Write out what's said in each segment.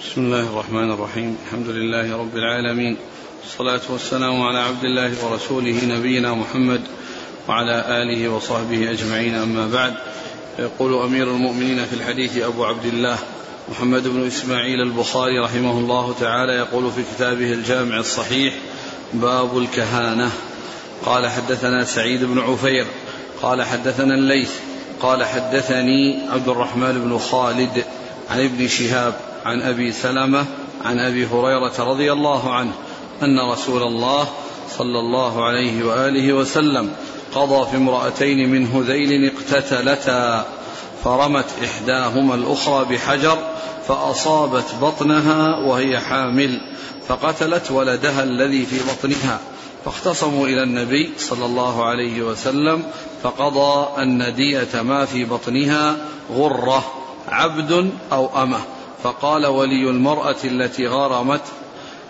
بسم الله الرحمن الرحيم الحمد لله رب العالمين والصلاة والسلام على عبد الله ورسوله نبينا محمد وعلى آله وصحبه أجمعين أما بعد يقول أمير المؤمنين في الحديث أبو عبد الله محمد بن إسماعيل البخاري رحمه الله تعالى يقول في كتابه الجامع الصحيح باب الكهانة قال حدثنا سعيد بن عفير قال حدثنا الليث قال حدثني عبد الرحمن بن خالد عن ابن شهاب عن أبي سلمة عن أبي هريرة رضي الله عنه أن رسول الله صلى الله عليه وآله وسلم قضى في امرأتين من هذيل اقتتلتا فرمت إحداهما الأخرى بحجر فأصابت بطنها وهي حامل فقتلت ولدها الذي في بطنها فاختصموا إلى النبي صلى الله عليه وسلم فقضى ان دية ما في بطنها غرة عبد أو أمة. فقال ولي المرأة التي غرمت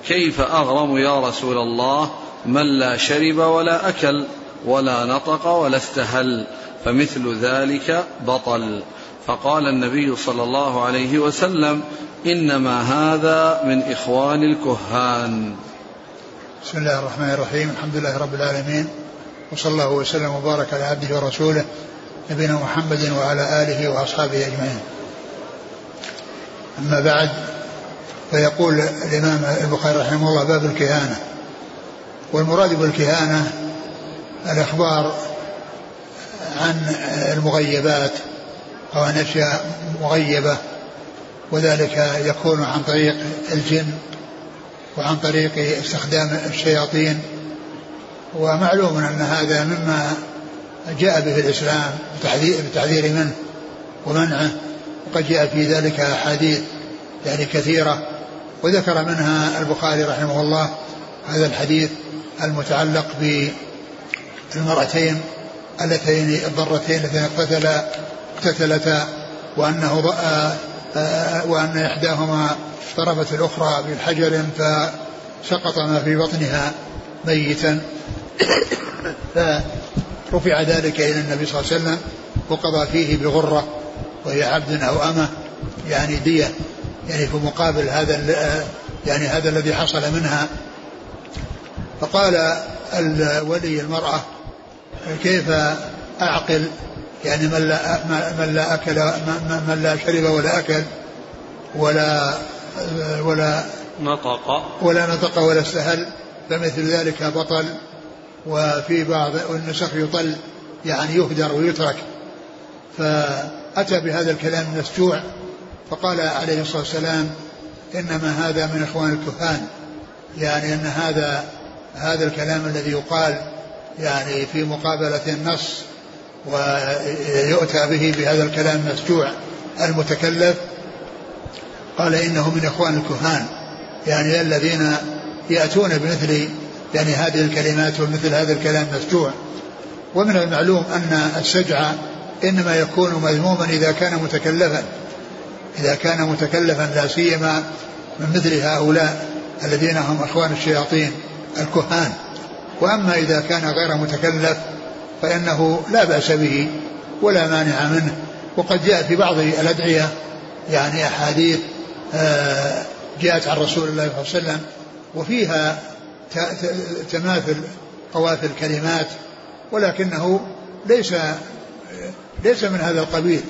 كيف أغرم يا رسول الله من لا شرب ولا أكل ولا نطق ولا استهل فمثل ذلك بطل. فقال النبي صلى الله عليه وسلم إنما هذا من إخوان الكهان. بسم الله الرحمن الرحيم الحمد لله رب العالمين وصلى الله وسلم وبارك على عبده ورسوله نبينا محمد وعلى آله وأصحابه أجمعين. أما بعد فيقول الإمام البخاري رحمه الله باب الكهانة. والمراد بالكهانة الأخبار عن المغيبات أو عن أشياء مغيبة وذلك يكون عن طريق الجن وعن طريق استخدام الشياطين. ومعلوم أن هذا مما جاء به الإسلام بالتحذير منه ومنعه وقد جاء في ذلك أحاديث يعني كثيرة وذكر منها البخاري رحمه الله هذا الحديث المتعلق بالمرأتين اللتين الضرتين اللتين اقتتلا اقتتلتا وأنه وأن إحداهما ضربت الأخرى بحجر فسقط ما في بطنها ميتا. فرفع ذلك إلى النبي صلى الله عليه وسلم وقضى فيه بغرة وهي عبد أو أمة يعني دية يعني في مقابل هذا يعني هذا الذي حصل منها. فقال ولي المرأة كيف أعقل؟ يعني من لا من لا أكل من لا شرب ولا أكل ولا ولا نطق. ولا نطق ولا استهل فمثل ذلك بطل. وفي بعض النسخ يطل يعني يهدر ويترك. فأتى بهذا الكلام المسجوع فقال عليه الصلاة والسلام إنما هذا من إخوان الكهان يعني أن هذا هذا الكلام الذي يقال يعني في مقابلة النص ويؤتى به بهذا الكلام المسجوع المتكلف قال إنه من إخوان الكهان يعني الذين يأتون بمثل يعني هذه الكلمات ومثل هذا الكلام مسجوع ومن المعلوم أن السجع إنما يكون مذموما إذا كان متكلفا. إذا كان متكلفا لا سيما من مثل هؤلاء الذين هم إخوان الشياطين الكهان. وأما إذا كان غير متكلف فإنه لا بأس به ولا مانع منه. وقد جاء في بعض الأدعية يعني أحاديث آه، جاءت عن رسول الله صلى الله عليه وسلم وفيها تماثل قوافي الكلمات ولكنه ليس ليس من هذا القبيل.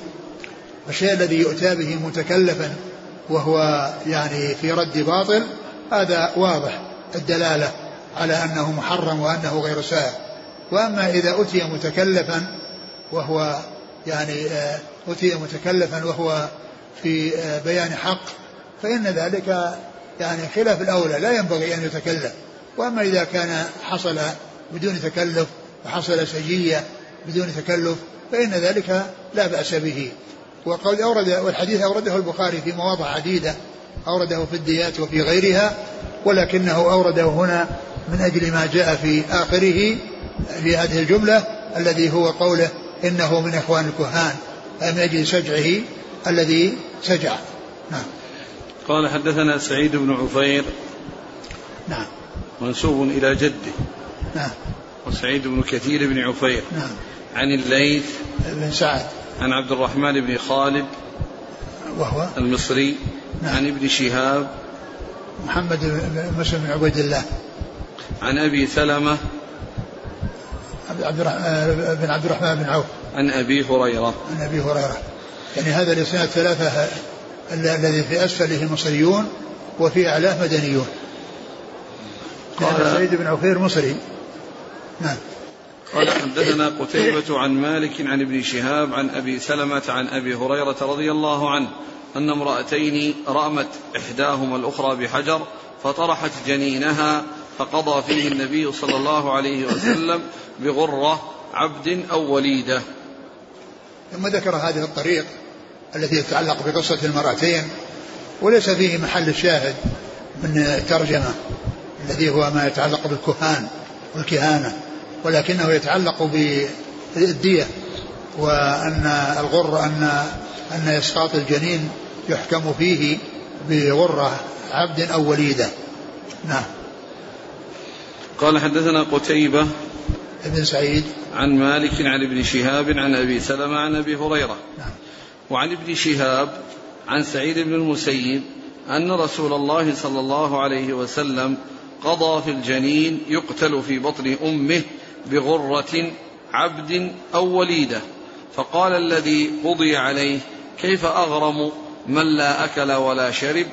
الشيء الذي يؤتى به متكلفا وهو يعني في رد باطل هذا واضح. الدلالة على أنه محرم وأنه غير سائغ وأما إذا أتي متكلفا وهو يعني آه، أتي متكلفا وهو في آه، بيان حق فإن ذلك يعني خلاف الأولى. لا ينبغي أن يتكلف. وأما إذا كان حصل بدون تكلف وحصل سجية بدون تكلف فإن ذلك لا بأس به. وقد اورد والحديث أورده البخاري في مواضع عديدة أورده في الديات وفي غيرها ولكنه أورده هنا من أجل ما جاء في آخره في هذه الجملة الذي هو قوله إنه من إخوان الكهان من أجل سجعه الذي سجع. نعم. قال حدثنا سعيد بن عفير. نعم. منسوب إلى جده. نعم. وسعيد بن كثير بن عفير. نعم. عن الليث بن سعد. عن عبد الرحمن بن خالد وهو المصري. نعم. عن ابن شهاب. محمد بن مسلم بن عبيد الله. عن أبي سلمة. عبد بن عبد الرحمن بن عوف. عن أبي هريرة. عن أبي هريرة. يعني هذا الإسناد ثلاثة الذي في أسفله مصريون وفي أعلاه مدنيون. قال سعيد بن عفير مصري. نعم. قال حدثنا قتيبة عن مالك عن ابن شهاب عن أبي سلمة عن أبي هريرة رضي الله عنه أن امرأتين رأمت إحداهما الأخرى بحجر فطرحت جنينها فقضى فيه النبي صلى الله عليه وسلم بغرة عبد أو وليدة. ثم ذكر هذه الطريق التي تتعلق بقصة المرأتين وليس فيه محل الشاهد من الترجمة الذي هو ما يتعلق بالكهان والكهانة. ولكنه يتعلق بالدية وأن الغر أن أن إسقاط الجنين يحكم فيه بغرة عبد أو وليدة. نعم. قال حدثنا قتيبة ابن سعيد. عن مالك عن ابن شهاب عن أبي سلمة عن أبي هريرة. نعم. وعن ابن شهاب عن سعيد بن المسيب أن رسول الله صلى الله عليه وسلم قضى في الجنين يقتل في بطن أمه بغرة عبد أو وليدة فقال الذي قضي عليه كيف أغرم من لا أكل ولا شرب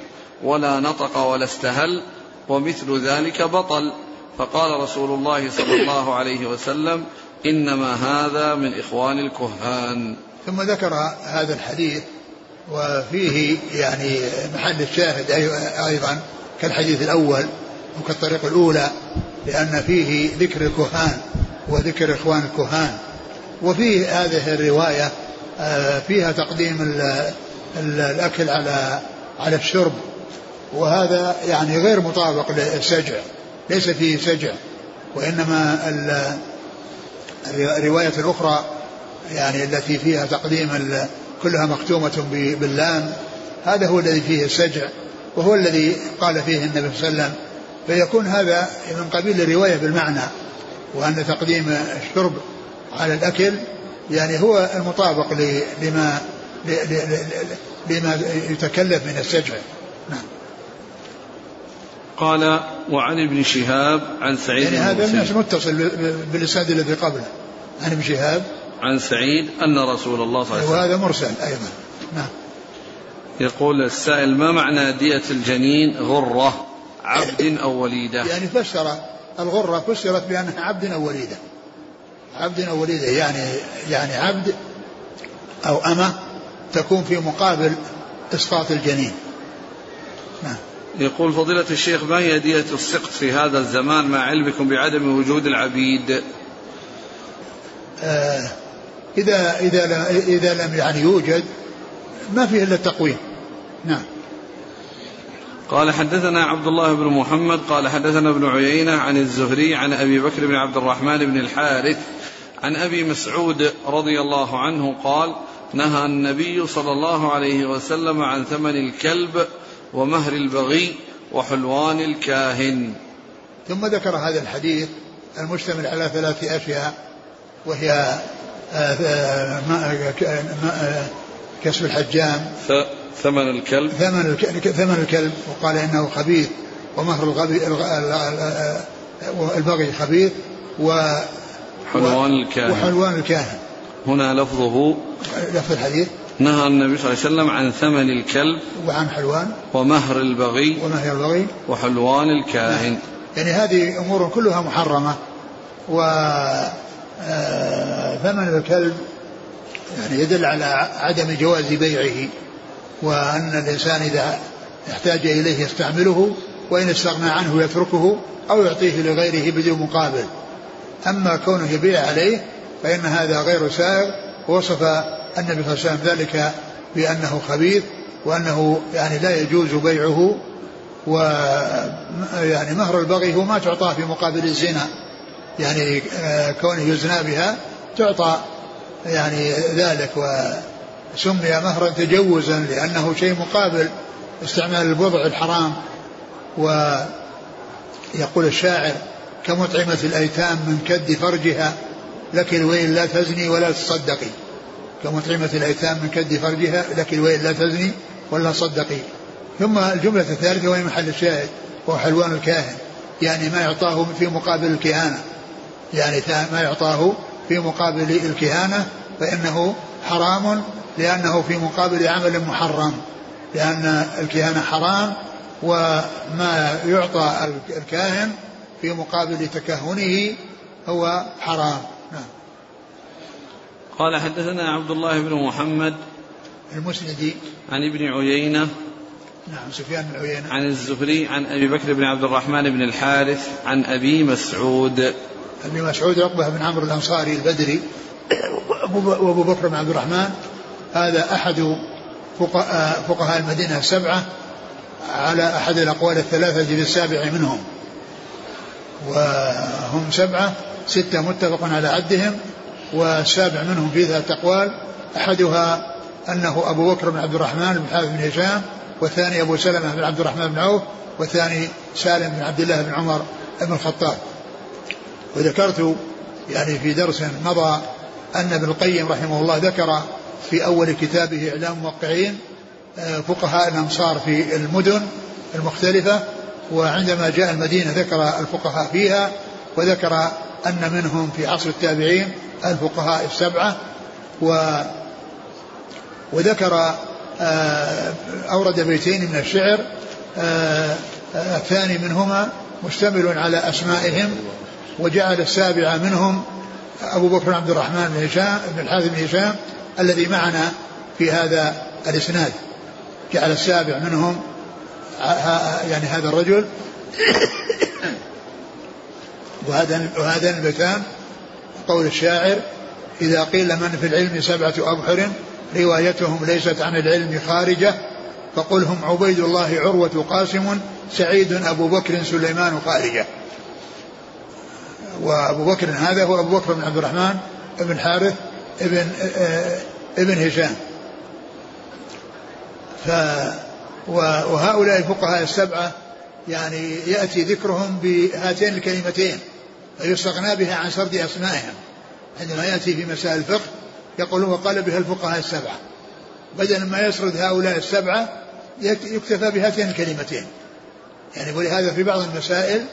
ولا نطق ولا استهل ومثل ذلك بطل؟ فقال رسول الله صلى الله عليه وسلم إنما هذا من إخوان الكهان. ثم ذكر هذا الحديث وفيه يعني محل الشاهد أيضا كالحديث الأول وكالطريق الأولى. لأن فيه ذكر الكهان وذكر إخوان الكهان. وفي هذه الرواية آه، فيها تقديم الأكل على على الشرب. وهذا يعني غير مطابق للسجع ليس فيه سجع. وإنما الرواية الأخرى يعني التي فيها تقديم كلها مختومة باللام هذا هو الذي فيه السجع. وهو الذي قال فيه النبي صلى الله عليه وسلم فيكون هذا من قبيل الرواية بالمعنى وأن تقديم الشرب على الأكل يعني هو المطابق لما لما يتكلف من السجع. نعم. قال وعن ابن شهاب عن سعيد يعني هذا متصل بالإسناد الذي قبله. عن ابن شهاب. عن سعيد أن رسول الله صلى الله عليه وسلم. وهذا مرسل أيضا. نعم. يقول السائل ما معنى دية الجنين غرة؟ عبد أو وليدة؟ يعني فسر الغرة فسرت بأنها عبد أو وليدة. عبد أو وليدة يعني يعني عبد أو أمة تكون في مقابل إسقاط الجنين. نعم. يقول فضيلة الشيخ ما هي دية السقط في هذا الزمان مع علمكم بعدم وجود العبيد؟ آه إذا إذا إذا لم يعني يوجد ما فيه إلا التقويم. نعم. قال حدثنا عبد الله بن محمد قال حدثنا ابن عيينة عن الزهري عن أبي بكر بن عبد الرحمن بن الحارث عن أبي مسعود رضي الله عنه قال نهى النبي صلى الله عليه وسلم عن ثمن الكلب ومهر البغي وحلوان الكاهن. ثم ذكر هذا الحديث المشتمل على ثلاث أشياء وهي آه، آه، آه، كسب الحجام ثمن الكلب؟ ثمن الكلب ثمن الكلب وقال إنه خبيث ومهر الغبي البغي خبيث و حلوان الكاهن. وحلوان الكاهن. هنا لفظه لفظ الحديث. نهى النبي صلى الله عليه وسلم عن ثمن الكلب وعن حلوان. ومهر البغي ومهر البغي. وحلوان الكاهن. نعم. يعني هذه أمور كلها محرمة و آه، ثمن الكلب يعني يدل على عدم جواز بيعه. وأن الإنسان إذا احتاج إليه يستعمله وإن استغنى عنه يتركه أو يعطيه لغيره بدون مقابل. أما كونه يبيع عليه فإن هذا غير سائغ ووصف النبي صلى الله عليه وسلم ذلك بأنه خبيث وأنه يعني لا يجوز بيعه و يعني مهر البغي هو ما تعطاه في مقابل الزنا. يعني آه، كونه يزنى بها تعطى يعني ذلك وسمي مهرا تجوزا لأنه شيء مقابل استعمال البضع الحرام ويقول الشاعر كمطعمة الأيتام من كد فرجها لك الويل لا تزني ولا تصدقي. كمطعمة الأيتام من كد فرجها لك الويل لا تزني ولا تصدقي. ثم الجملة الثالثة وهي محل الشاهد وهو حلوان الكاهن يعني ما يعطاه في مقابل الكهانة. يعني ما يعطاه في مقابل الكهانة فإنه حرام لأنه في مقابل عمل محرم لأن الكهانة حرام وما يعطى الكاهن في مقابل تكهنه هو حرام. نعم. قال حدثنا عبد الله بن محمد المسندي عن ابن عيينة. نعم سفيان بن عيينة. عن الزهري عن أبي بكر بن عبد الرحمن بن الحارث عن أبي مسعود. أبي مسعود عقبة بن عمرو الأنصاري البدري. وأبو بكر بن عبد الرحمن هذا أحد فقهاء المدينة السبعة على أحد الأقوال الثلاثة الجيل السابع منهم. وهم سبعة ستة متفق على عدهم والسابع منهم في ثلاثة أقوال أحدها أنه أبو بكر بن عبد الرحمن بن حارث بن هشام والثاني أبو سلمة بن عبد الرحمن بن عوف والثاني سالم بن عبد الله بن عمر بن الخطاب. وذكرت يعني في درس مضى أن ابن القيم رحمه الله ذكر في أول كتابه إعلام الموقعين آه، فقهاء الأمصار في المدن المختلفة وعندما جاء المدينة ذكر الفقهاء فيها وذكر أن منهم في عصر التابعين الفقهاء السبعة و وذكر آه، أورد بيتين من الشعر آه، الثاني منهما مشتمل على أسمائهم وجعل السابع منهم أبو بكر عبد الرحمن بن هشام بن الحارث بن هشام الذي معنا في هذا الإسناد. جعل السابع منهم يعني هذا الرجل. وهذا وهذان البيتان قول الشاعر إذا قيل من في العلم سبعة أبحر روايتهم ليست عن العلم خارجة فقل هم عبيد الله عروة قاسم سعيد أبو بكر سليمان خارجة. وأبو بكر هذا هو أبو بكر بن عبد الرحمن بن حارث ابن ابن هشام. ف وهؤلاء الفقهاء السبعة يعني يأتي ذكرهم بهاتين الكلمتين فيستغنى بها عن سرد أسمائهم. عندما يأتي في مسائل الفقه يقولون وقال بها الفقهاء السبعة. بدلا ما يسرد هؤلاء السبعة يكتفى بهاتين الكلمتين. يعني ولهذا في بعض المسائل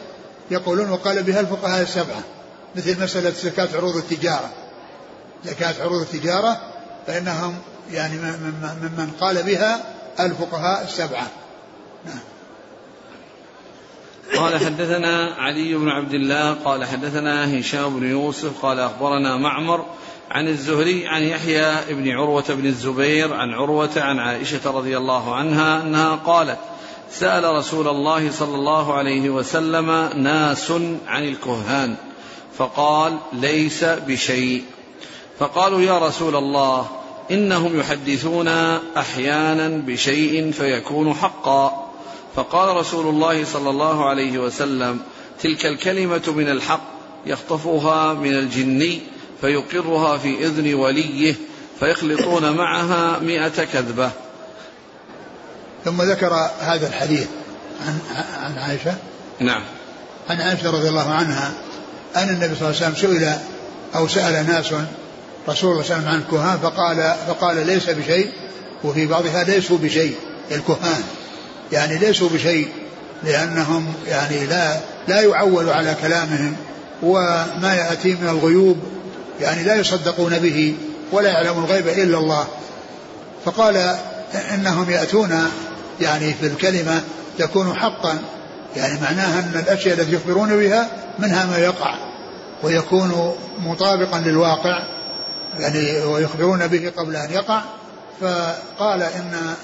يقولون وقال بها الفقهاء السبعة مثل مسألة زكاة عروض التجارة. زكاة عروض التجارة فإنهم يعني ممن قال بها الفقهاء السبعة. نعم. قال حدثنا علي بن عبد الله قال حدثنا هشام بن يوسف قال أخبرنا معمر عن الزهري عن يحيى بن عروة بن الزبير عن عروة عن عائشة رضي الله عنها أنها قالت سأل رسول الله صلى الله عليه وسلم ناس عن الكهان فقال ليس بشيء. فقالوا يا رسول الله إنهم يحدثون أحيانا بشيء فيكون حقا. فقال رسول الله صلى الله عليه وسلم تلك الكلمة من الحق يخطفها من الجني فيقرها في إذن وليه فيخلطون معها مئة كذبة. ثم ذكر هذا الحديث عن عن عائشة. نعم. عن عائشة رضي الله عنها أن النبي صلى الله عليه وسلم سئل أو سأل ناس رسول الله صلى الله عليه وسلم عن الكهان فقال فقال ليس بشيء وفي بعضها ليسوا بشيء الكهان. يعني ليسوا بشيء لأنهم يعني لا لا يعول على كلامهم وما يأتي من الغيوب يعني لا يصدقون به ولا يعلم الغيب إلا الله. فقال إنهم يأتون يعني في الكلمة تكون حقا. يعني معناها أن الأشياء التي يخبرون بها منها ما يقع ويكون مطابقا للواقع يعني ويخبرون به قبل أن يقع. فقال إن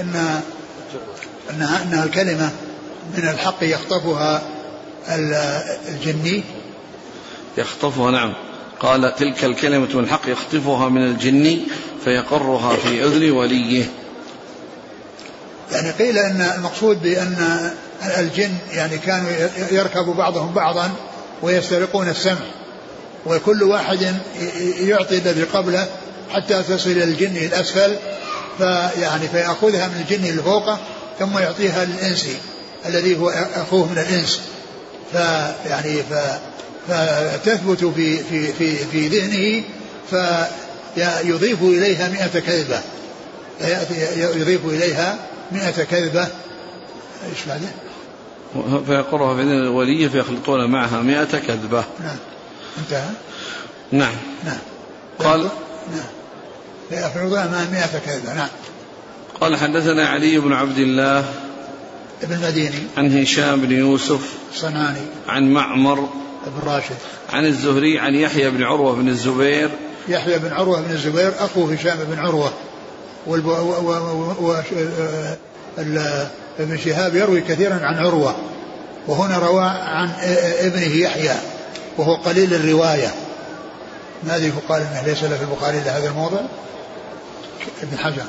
إن إنها, إنها الكلمة من الحق يخطفها الجني. يخطفها نعم. قال تلك الكلمة من الحق يخطفها من الجن فيقرها في أذن وليه. يعني قيل أن المقصود بأن الجن يعني كانوا يركب بعضهم بعضا ويسترقون السمع وكل واحد يعطي الذي قبله حتى تصل إلى الجن الأسفل فيعني فيأخذها من الجن اللي فوقه ثم يعطيها للإنسي الذي هو أخوه من الإنس. فيعني ف فتثبت في في في في ذهنه فيضيف إليها مئة كذبة يضيف إليها مئة كذبة. إيش بعده؟ فيقرها بإذن الولي فيخلطون معها مئة كذبة. نعم. انتهى؟ نعم. نعم. قال نعم. فيفرضون معها مئة كذبة. نعم. قال حدثنا علي بن عبد الله ابن المديني. عن هشام بن يوسف صنعاني عن معمر بن راشد. عن الزهري عن يحيى بن عروة بن الزبير. يحيى بن عروة بن الزبير أخو هشام بن عروة. والب... و... و... و... ابن شهاب يروي كثيرا عن عروة وهنا روى عن ابنه يحيى وهو قليل الرواية. ماذا يقال إنه ليس له في البخاري إلا هذا الموضع. ابن حجر.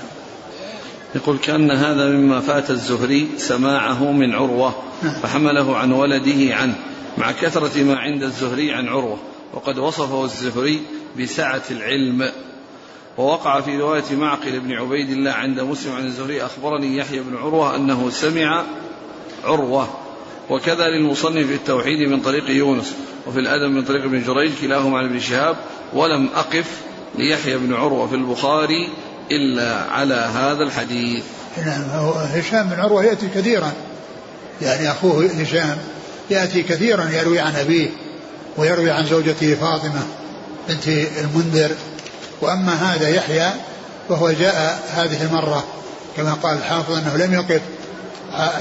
يقول كأن هذا مما فات الزهري سماعه من عروة نعم. فحمله عن ولده عنه مع كثرة ما عند الزهري عن عروة. وقد وصفه الزهري بسعة العلم. ووقع في رواية معقل بن عبيد الله عند مسلم عن الزهري أخبرني يحيى بن عروة أنه سمع عروة وكذا للمصنف في التوحيد من طريق يونس وفي الأدب من طريق ابن جريج كلاهما عن ابن شهاب ولم أقف ليحيى بن عروة في البخاري إلا على هذا الحديث. نعم هشام بن عروة يأتي كثيرا. يعني أخوه هشام يأتي كثيرا يروي عن أبيه ويروي عن زوجته فاطمة بنت المنذر. وأما هذا يحيى فهو جاء هذه المرة كما قال الحافظ أنه لم يقف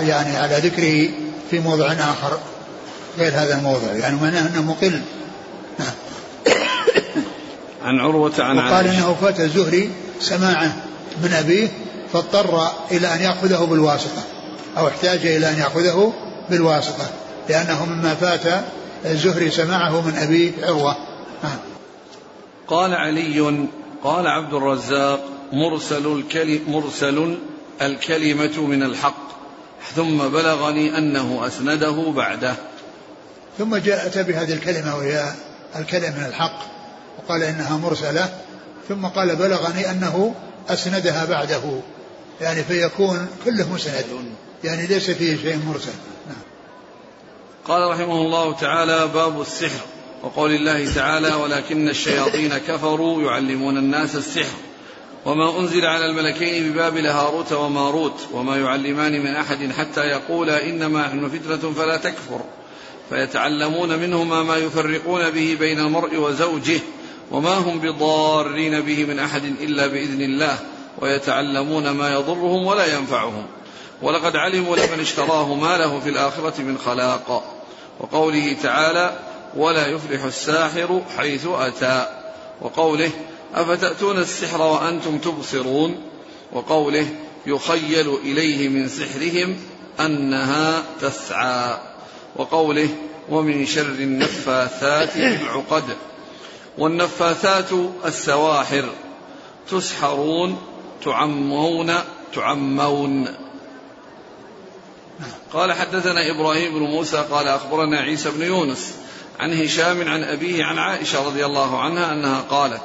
يعني على ذكره في موضع آخر غير هذا الموضع يعني معناه أنه مقل. نعم. عن عروة عن وقال إنه فات الزهري سماعه من أبيه فاضطر إلى أن يأخذه بالواسطة أو احتاج إلى أن يأخذه بالواسطة لأنه مما فات الزهري سماعه من أبيه عروة. نعم. قال علي قال عبد الرزاق مرسل الكلم مرسل الكلمة من الحق ثم بلغني أنه أسنده بعده. ثم جاءت بهذه الكلمة وهي الكلمة من الحق وقال إنها مرسلة ثم قال بلغني أنه أسندها بعده. يعني فيكون كله مسند يعني ليس فيه شيء مرسل. نعم. قال رحمه الله تعالى باب السحر. وقول الله تعالى ولكن الشياطين كفروا يعلمون الناس السحر وما أنزل على الملكين ببابل هاروت وماروت وما يعلمان من أحد حتى يقولا إنما نحن فتنة فلا تكفر فيتعلمون منهما ما يفرقون به بين المرء وزوجه وما هم بضارين به من أحد إلا بإذن الله ويتعلمون ما يضرهم ولا ينفعهم ولقد علموا لمن اشتراه ما له في الآخرة من خلاق وقوله تعالى ولا يفلح الساحر حيث أتى. وقوله أفتأتون السحر وأنتم تبصرون. وقوله يخيل إليه من سحرهم أنها تسعى. وقوله ومن شر النفاثات العقد. والنفاثات السواحر. تسحرون تعمون تعمون. قال حدثنا إبراهيم بن موسى قال أخبرنا عيسى بن يونس عن هشام عن أبيه عن عائشة رضي الله عنها أنها قالت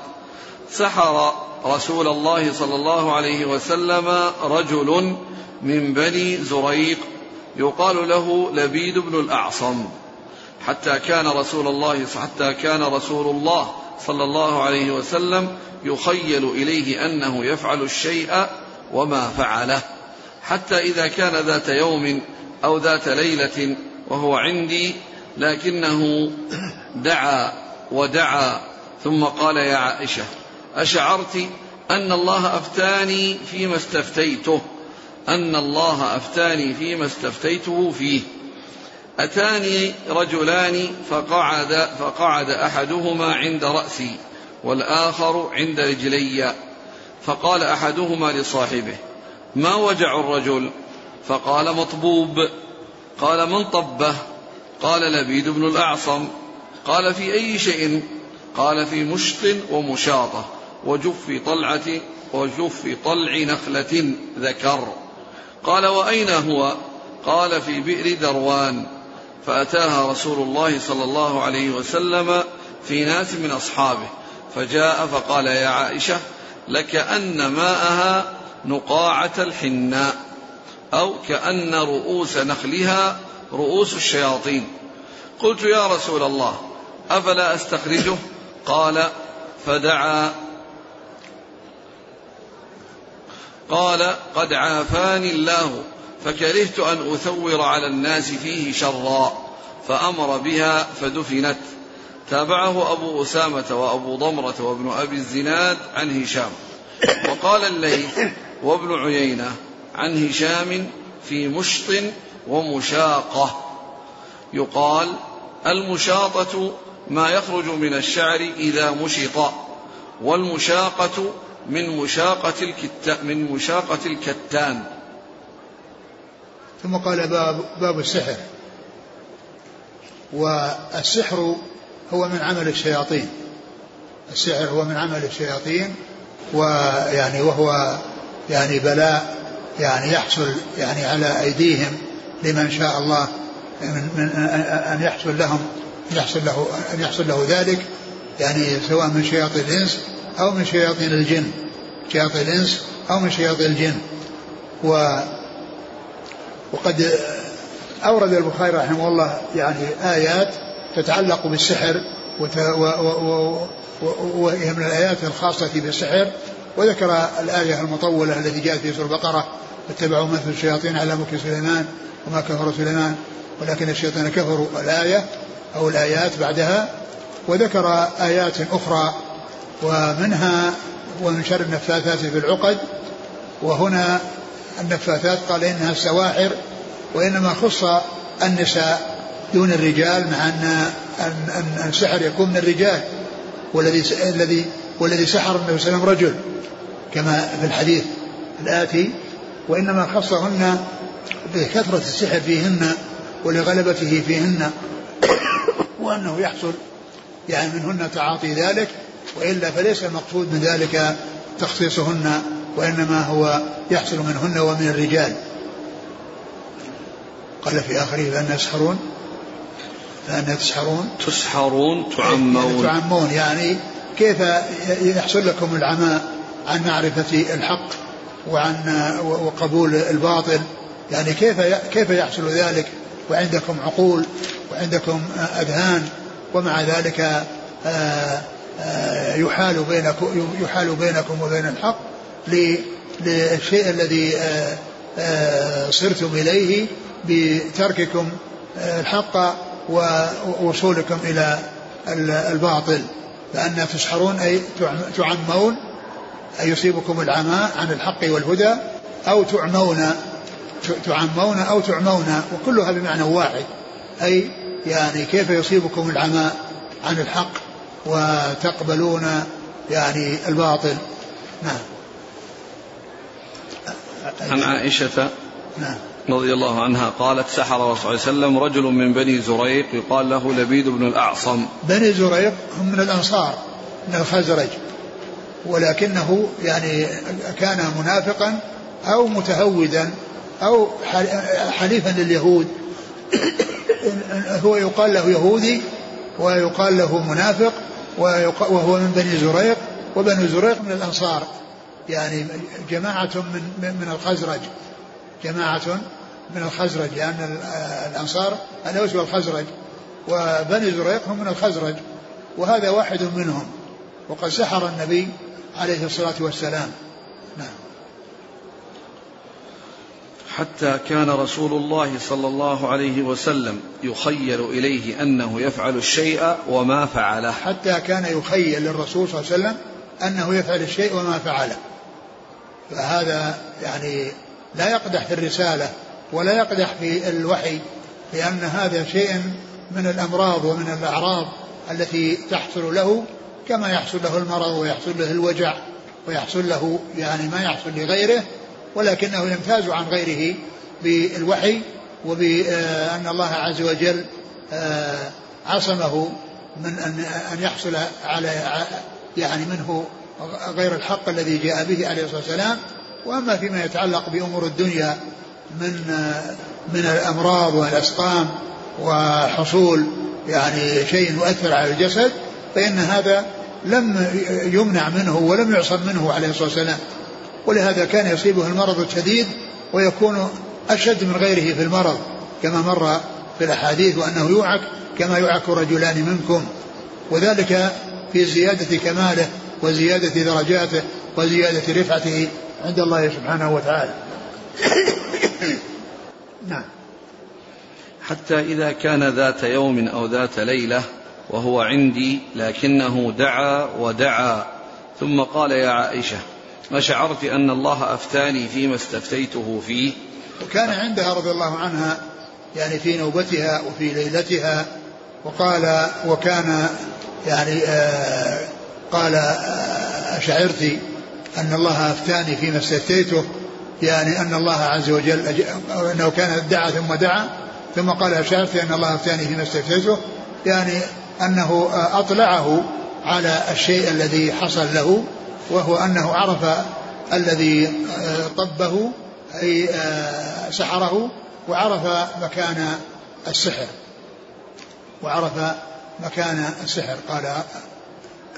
سحر رسول الله صلى الله عليه وسلم رجل من بني زريق يقال له لبيد بن الأعصم حتى كان رسول الله حتى كان رسول الله صلى الله عليه وسلم يخيل إليه أنه يفعل الشيء وما فعله حتى إذا كان ذات يوم أو ذات ليلة وهو عندي لكنه دعا ودعا ثم قال يا عائشة أشعرت أن الله أفتاني فيما استفتيته أن الله أفتاني فيما استفتيته فيه. أتاني رجلان فقعد فقعد أحدهما عند رأسي والآخر عند رجلي فقال أحدهما لصاحبه ما وجع الرجل؟ فقال مطبوب. قال من طبه؟ قال لبيد بن الأعصم قال في أي شيء؟ قال في مشط ومشاطة وجف طلعة وجف طلع نخلة ذكر. قال وأين هو؟ قال في بئر دروان. فأتاها رسول الله صلى الله عليه وسلم في ناس من أصحابه فجاء فقال يا عائشة لكأن ماءها نقاعة الحناء أو كأن رؤوس نخلها رؤوس الشياطين. قلت يا رسول الله أفلا أستخرجه؟ قال فدعا. قال قد عافاني الله فكرهت أن أثور على الناس فيه شرا فأمر بها فدفنت. تابعه أبو أسامة وأبو ضمرة وابن أبي الزناد عن هشام. وقال الليث وابن عيينة عن هشام في مشط ومشاقة. يقال المشاطة ما يخرج من الشعر إذا مشط والمشاقة من مشاقة الكتان من مشاقة الكتان. ثم قال باب باب السحر. والسحر هو من عمل الشياطين. السحر هو من عمل الشياطين ويعني وهو يعني بلاء يعني يحصل يعني على أيديهم لمن شاء الله من, من أن يحصل لهم يحصل له أن يحصل له ذلك يعني سواء من شياطين الإنس أو من شياطين الجن. شياطين الإنس أو من شياطين الجن. و وقد أورد البخاري رحمه الله يعني آيات تتعلق بالسحر وهي من الآيات الخاصة بالسحر. وذكر الآية المطولة التي جاءت في سورة البقرة اتبعوا مثل الشياطين على ملك سليمان وما كفر سليمان ولكن الشياطين كفروا الآية أو الآيات بعدها وذكر آيات أخرى ومنها ومن شر النفاثات في العقد وهنا النفاثات قال إنها السواحر وإنما خص النساء دون الرجال مع أن أن السحر يكون من الرجال والذي الذي والذي سحر النبي صلى الله عليه وسلم رجل كما في الحديث الآتي وإنما خصهن بكثرة السحر فيهن ولغلبته فيهن وأنه يحصل يعني منهن تعاطي ذلك وإلا فليس المقصود من ذلك تخصيصهن وإنما هو يحصل منهن ومن الرجال. قال في آخره فأن يسحرون فأن تسحرون. تسحرون تعمون. تعمون. يعني كيف يحصل لكم العماء عن معرفة الحق وعن وقبول الباطل يعني كيف كيف يحصل ذلك؟ وعندكم عقول وعندكم أذهان ومع ذلك آه، آه، يحال بينكم يحال بينكم وبين الحق للشيء الذي آه، صرتم إليه بترككم الحق ووصولكم إلى الباطل. لأن تسحرون أي تعمون أي يصيبكم العمى عن الحق والهدى أو تعمون تعمون أو تعمون وكلها بمعنى واحد. أي يعني كيف يصيبكم العمى عن الحق وتقبلون يعني الباطل. نعم. عن عائشة نعم. رضي الله عنها قالت سحر رسول الله صلى الله عليه وسلم رجل من بني زريق يقال له لبيد بن الأعصم. بني زريق هم من الأنصار من الخزرج. ولكنه يعني كان منافقا أو متهودا أو حليفا لليهود. هو يقال له يهودي ويقال له منافق وهو من بني زريق وبني زريق من الأنصار. يعني جماعة من من الخزرج. جماعة من الخزرج لأن الأنصار الأوس والخزرج وبني زريق هم من الخزرج وهذا واحد منهم. وقد سحر النبي عليه الصلاة والسلام. حتى كان رسول الله صلى الله عليه وسلم يخيل إليه أنه يفعل الشيء وما فعله. حتى كان يخيل للرسول صلى الله عليه وسلم أنه يفعل الشيء وما فعله. فهذا يعني لا يقدح في الرسالة ولا يقدح في الوحي لأن هذا شيء من الأمراض ومن الأعراض التي تحصل له كما يحصل له المرض ويحصل له الوجع ويحصل له يعني ما يحصل لغيره. ولكنه يمتاز عن غيره بالوحي وبأن الله عز وجل آه، عصمه من أن أن يحصل على يعني منه غير الحق الذي جاء به عليه الصلاة والسلام. وأما فيما يتعلق بأمور الدنيا من من الأمراض والأسقام وحصول يعني شيء يؤثر على الجسد فإن هذا لم يمنع منه ولم يعصم منه عليه الصلاة والسلام. ولهذا كان يصيبه المرض الشديد ويكون أشد من غيره في المرض كما مر في الأحاديث وأنه يوعك كما يوعك رجلان منكم. وذلك في زيادة كماله وزيادة درجاته وزيادة رفعته عند الله سبحانه وتعالى. نعم. حتى إذا كان ذات يوم أو ذات ليلة وهو عندي لكنه دعا ودعا ثم قال يا عائشة أشعرت أن الله أفتاني فيما استفتيته فيه. وكان عندها رضي الله عنها يعني في نوبتها وفي ليلتها وقال وكان يعني آه قال آه أشعرت أن الله أفتاني فيما استفتيته يعني أن الله عز وجل أنه كان دعا ثم دعا ثم قال أشعرت أن الله أفتاني فيما استفتيته يعني أنه أطلعه على الشيء الذي حصل له وهو أنه عرف الذي طبه أي سحره وعرف مكان السحر. وعرف مكان السحر. قال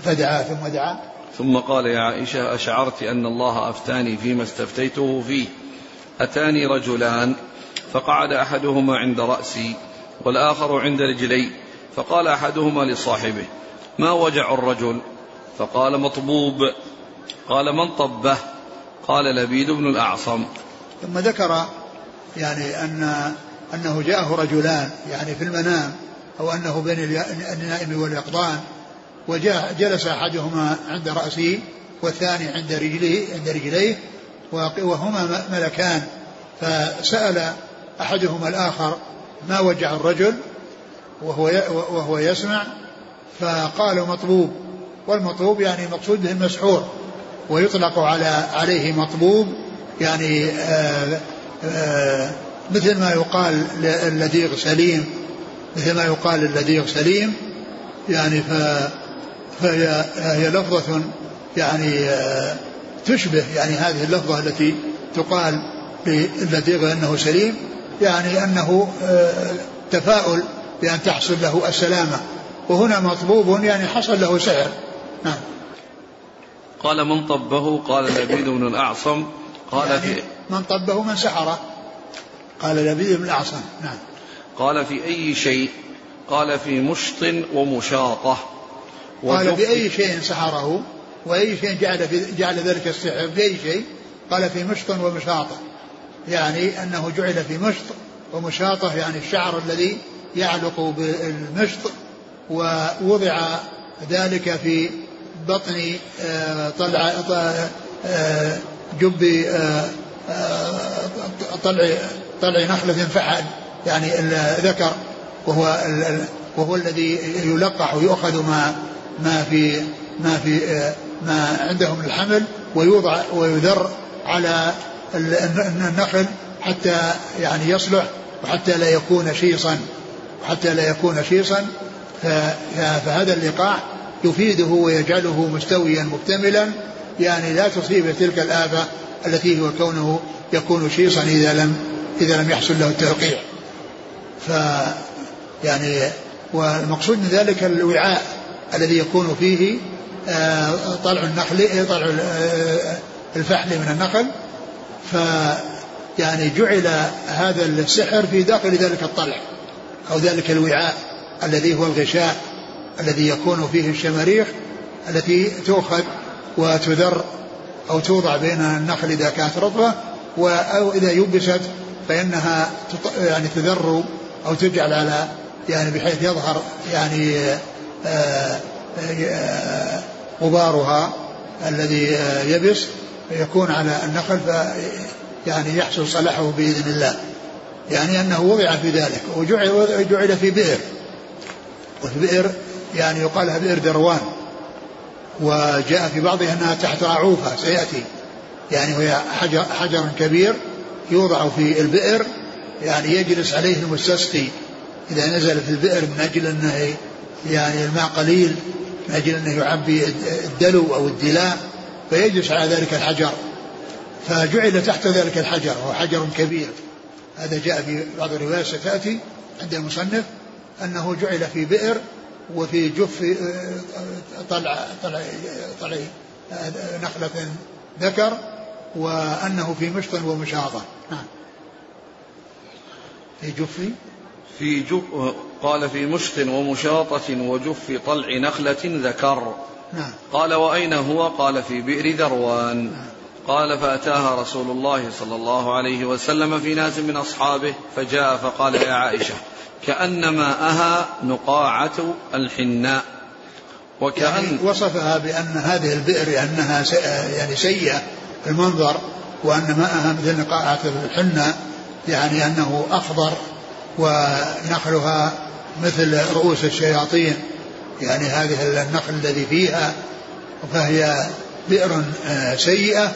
فدعا ثم دعا. ثم قال يا عائشة أشعرت أن الله أفتاني فيما استفتيته فيه. أتاني رجلان فقعد أحدهما عند رأسي والآخر عند رجلي. فقال أحدهما لصاحبه ما وجع الرجل؟ فقال مطبوب. قال من طبه؟ قال لبيد بن الأعصم. ثم ذكر يعني أن أنه جاءه رجلان يعني في المنام أو أنه بين النائم واليقظان وجاء جلس أحدهما عند رأسه والثاني عند رجليه عند رجليه وهما ملكان. فسأل أحدهما الآخر ما وجع الرجل؟ وهو وهو يسمع فقالوا مطبوب والمطبوب يعني مقصود به المسحور ويطلق على عليه مطبوب يعني آآ آآ مثل ما يقال اللذيغ سليم مثل ما يقال اللذيغ سليم يعني ف فهي هي لفظة يعني تشبه يعني هذه اللفظة التي تقال للذيغ أنه سليم يعني أنه تفاؤل بأن تحصل له السلامة وهنا مطلوب يعني حصل له سحر. نعم. قال من طبه؟ قال لبيد بن الأعصم. قال يعني في من طبه من سحره قال لبيد بن الأعصم. نعم. قال في أي شيء؟ قال في مشط ومشاطة. قال وجف- بأي شيء سحره؟ وأي شيء جعل في جعل ذلك السحر؟ بأي شيء؟ قال في مشط ومشاطة. يعني أنه جعل في مشط ومشاطة يعني الشعر الذي يعلق بالمشط ووضع ذلك في بطن آه، طلع آه، جب آه، آه، طلع طلع نخلة فحل. يعني الذكر وهو وهو الذي يلقح ويؤخذ ما ما في ما في ما عنده من الحمل ويوضع ويذر على ال- النخل حتى يعني يصلح وحتى لا يكون شيصا وحتى لا يكون شيصا. فهذا اللقاح يفيده ويجعله مستويا مكتملا يعني لا تصيب تلك الآفة التي هو كونه يكون شيصا إذا لم إذا لم يحصل له التلقيح ف يعني والمقصود من ذلك الوعاء الذي يكون فيه آه، طلع النخل طلع آه، الفحل من النخل. ف يعني جعل هذا السحر في داخل ذلك الطلع أو ذلك الوعاء الذي هو الغشاء الذي يكون فيه الشماريخ التي تؤخذ وتذر أو توضع بين النخل إذا كانت رطبة و- أو إذا يبست فإنها تط- يعني تذر أو تجعل على يعني بحيث يظهر يعني آه، آه، غبارها الذي آه، يبس فيكون على النخل ف يعني يحصل صلاحه بإذن الله. يعني أنه وضع في ذلك وجعل جعل في بئر وفي بئر يعني يقال لها بئر دروان وجاء في بعضها أنها تحت رعوفه سيأتي. يعني وهي حجر, حجر كبير يوضع في البئر يعني يجلس عليه المستسقي. إذا نزل في البئر من أجل أنه يعني الماء قليل من أجل أنه يعبي الدلو أو الدلاء فيجلس على ذلك الحجر. فجعل تحت ذلك الحجر وهو حجر كبير. هذا جاء في بعض الروايات ستأتي عند المصنف أنه جعل في بئر وفي جف طلع طلع طلع نخلة ذكر وأنه في مشط ومشاطة. نعم. في جف؟ في جف قال في مشط ومشاطة وجف طلع نخلة ذكر. نعم. قال وأين هو؟ قال في بئر ذروان. نعم. قال فأتاها رسول الله صلى الله عليه وسلم في ناس من أصحابه فجاء فقال يا عائشة كأن ماءها نقاعة الحناء. وكأن يعني وصفها بأن هذه البئر أنها يعني سيئة المنظر وأن ماءها مثل نقاعة الحناء يعني أنه أخضر ونخلها مثل رؤوس الشياطين. يعني هذه النخل الذي فيها فهي بئر آه، سيئة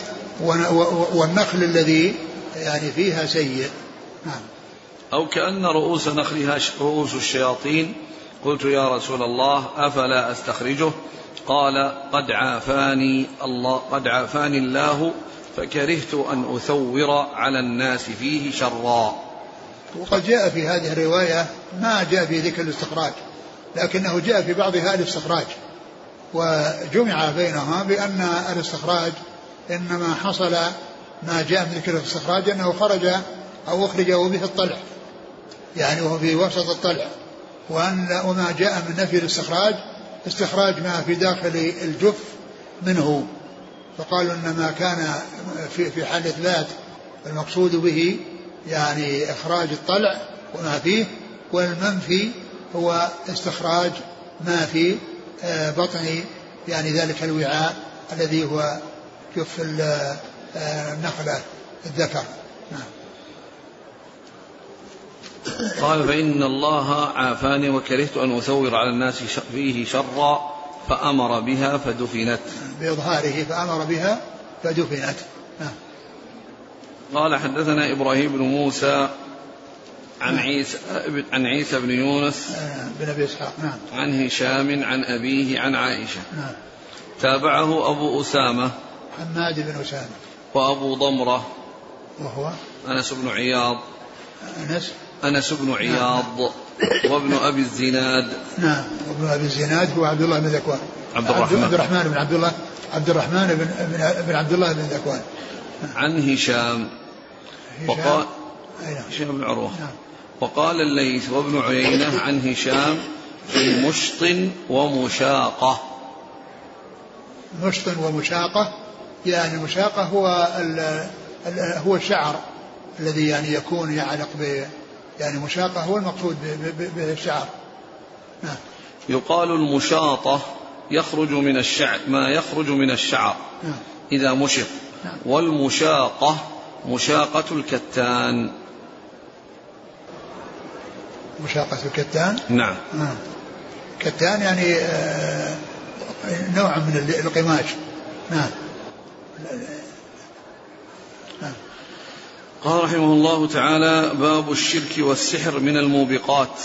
والنخل الذي يعني فيها سيء. نعم. أو كأن رؤوس نخلها رؤوس الشياطين. قلت يا رسول الله أفلا أستخرجه؟ قال قد عافاني الله قد عافاني الله فكرهت أن أثور على الناس فيه شرا. وقد جاء في هذه الرواية ما جاء في ذكر الاستخراج لكنه جاء في بعضها الاستخراج. وجمع بينها بأن الاستخراج إنما حصل ما جاء من ذكر الاستخراج أنه خرج أو أخرج وبه الطلع يعني وهو في وسط الطلع وأن وما جاء من نفي الاستخراج استخراج ما في داخل الجف منه. فقالوا ان ما كان في في حال إثبات المقصود به يعني إخراج الطلع وما فيه والمنفي هو استخراج ما في آه، بطن يعني ذلك الوعاء الذي هو جف آه، النخله الذكر نعم قال فإن الله عافاني وكرهت أن أثور على الناس فيه شرا فأمر بها فدفنت. بإظهاره فأمر بها فدفنت. نعم. قال حدثنا إبراهيم بن موسى عن. عيسى عن عيسى بن يونس آه، بن أبي إسحاق. نعم. عن هشام عن أبيه عن عائشة. نعم. تابعه أبو أسامة حماد بن أسامة. وأبو ضمرة وهو أنس بن عياض أنس أنس بن عياض نعم. وابن أبي الزناد. نعم وابن أبي الزناد هو عبد الله بن ذكوان. عبد الرحمن. عبد الرحمن بن عبد الله عبد الرحمن بن بن عبد الله بن ذكوان. عن هشام. وقال نعم. هشام بن عروة. نعم. وقال الليث وابن عيينة عن هشام في مشط ومشاقة. مشط ومشاقة يعني المشاقة هو هو الشعر الذي يعني يكون يعلق ب يعني مشاقة هو المقصود بالشعر. نعم. يقال المشاطة يخرج من الشعر ما يخرج من الشعر نعم. إذا مشط. نعم. والمشاقة مشاقة الكتان. مشاقة الكتان؟ نعم. آه. كتان يعني آه نوع من القماش. نعم. قال رحمه الله تعالى باب الشرك والسحر من الموبقات.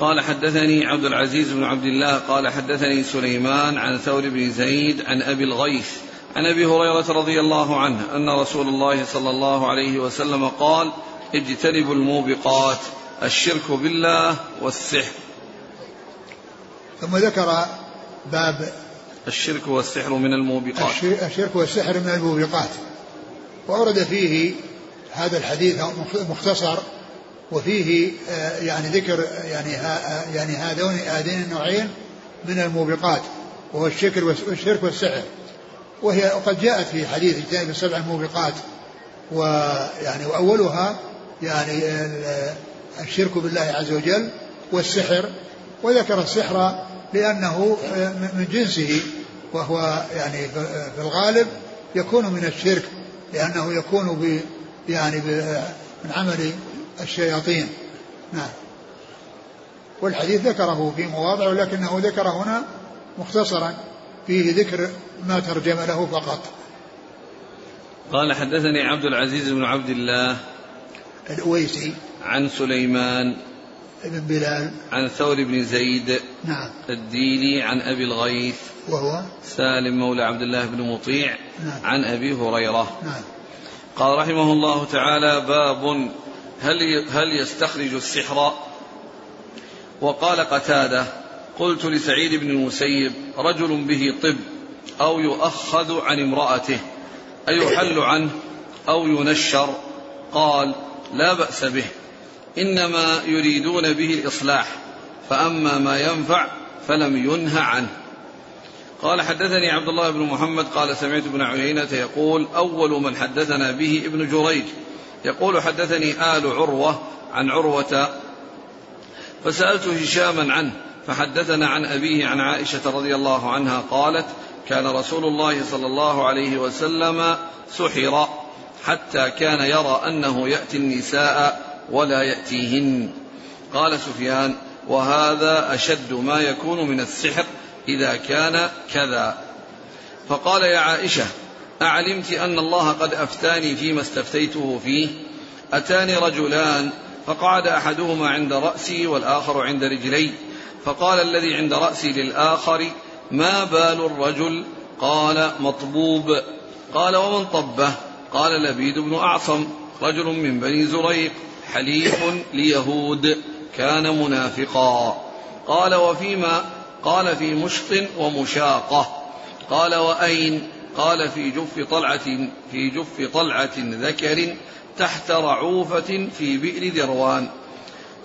قال حدثني عبد العزيز بن عبد الله قال حدثني سليمان عن ثور بن زيد عن أبي الغيث عن أبي هريرة رضي الله عنه أن رسول الله صلى الله عليه وسلم قال اجتنبوا الموبقات الشرك بالله والسحر. ثم ذكر باب الشرك والسحر من الموبقات. الشرك والسحر من الموبقات. وأورد فيه هذا الحديث مختصر وفيه آه، يعني ذكر يعني آه، يعني هذين هذين النوعين من الموبقات وهو الشرك والشرك والسحر. وهي وقد جاءت في حديث اجتنب السبع الموبقات ويعني وأولها يعني الشرك بالله عز وجل والسحر وذكر السحر لأنه من جنسه وهو يعني في الغالب يكون من الشرك لأنه يكون يعني من عمل الشياطين. نعم. والحديث ذكره في مواضع ولكنه ذكر هنا مختصرا فيه ذكر ما ترجم له فقط. قال حدثني عبد العزيز بن عبد الله الأويسي. عن سليمان بن بلال. عن ثور بن زيد نعم. الديلي عن أبي الغيث وهو؟ سالم مولى عبد الله بن مطيع نعم. عن أبي هريرة. نعم. قال رحمه الله تعالى باب هل هل يستخرج السحر؟ وقال قتادة قلت لسعيد بن المسيب رجل به طب أو يؤخذ عن امرأته أيحل عنه أو ينشر؟ قال لا بأس به إنما يريدون به الإصلاح فأما ما ينفع فلم ينه عنه. قال حدثني عبد الله بن محمد قال سمعت ابن عيينة يقول أول من حدثنا به ابن جريج. يقول حدثني آل عروة عن عروة فسألت هشاما عنه فحدثنا عن أبيه عن عائشة رضي الله عنها قالت كان رسول الله صلى الله عليه وسلم سحر حتى كان يرى أنه يأتي النساء ولا يأتيهن. قال سفيان وهذا أشد ما يكون من السحر إذا كان كذا. فقال يا عائشة أعلمت أن الله قد أفتاني فيما استفتيته فيه. أتاني رجلان فقعد أحدهما عند رأسي والآخر عند رجلي. فقال الذي عند رأسي للآخر ما بال الرجل؟ قال مطبوب. قال ومن طبه؟ قال لبيد بن أعصم رجل من بني زريق حليف ليهود كان منافقا. قال وفيما قال في مشط ومشاقة. قال وأين؟ قال في جف طلعة في جف طلعة ذكر تحت رعوفة في بئر ذروان.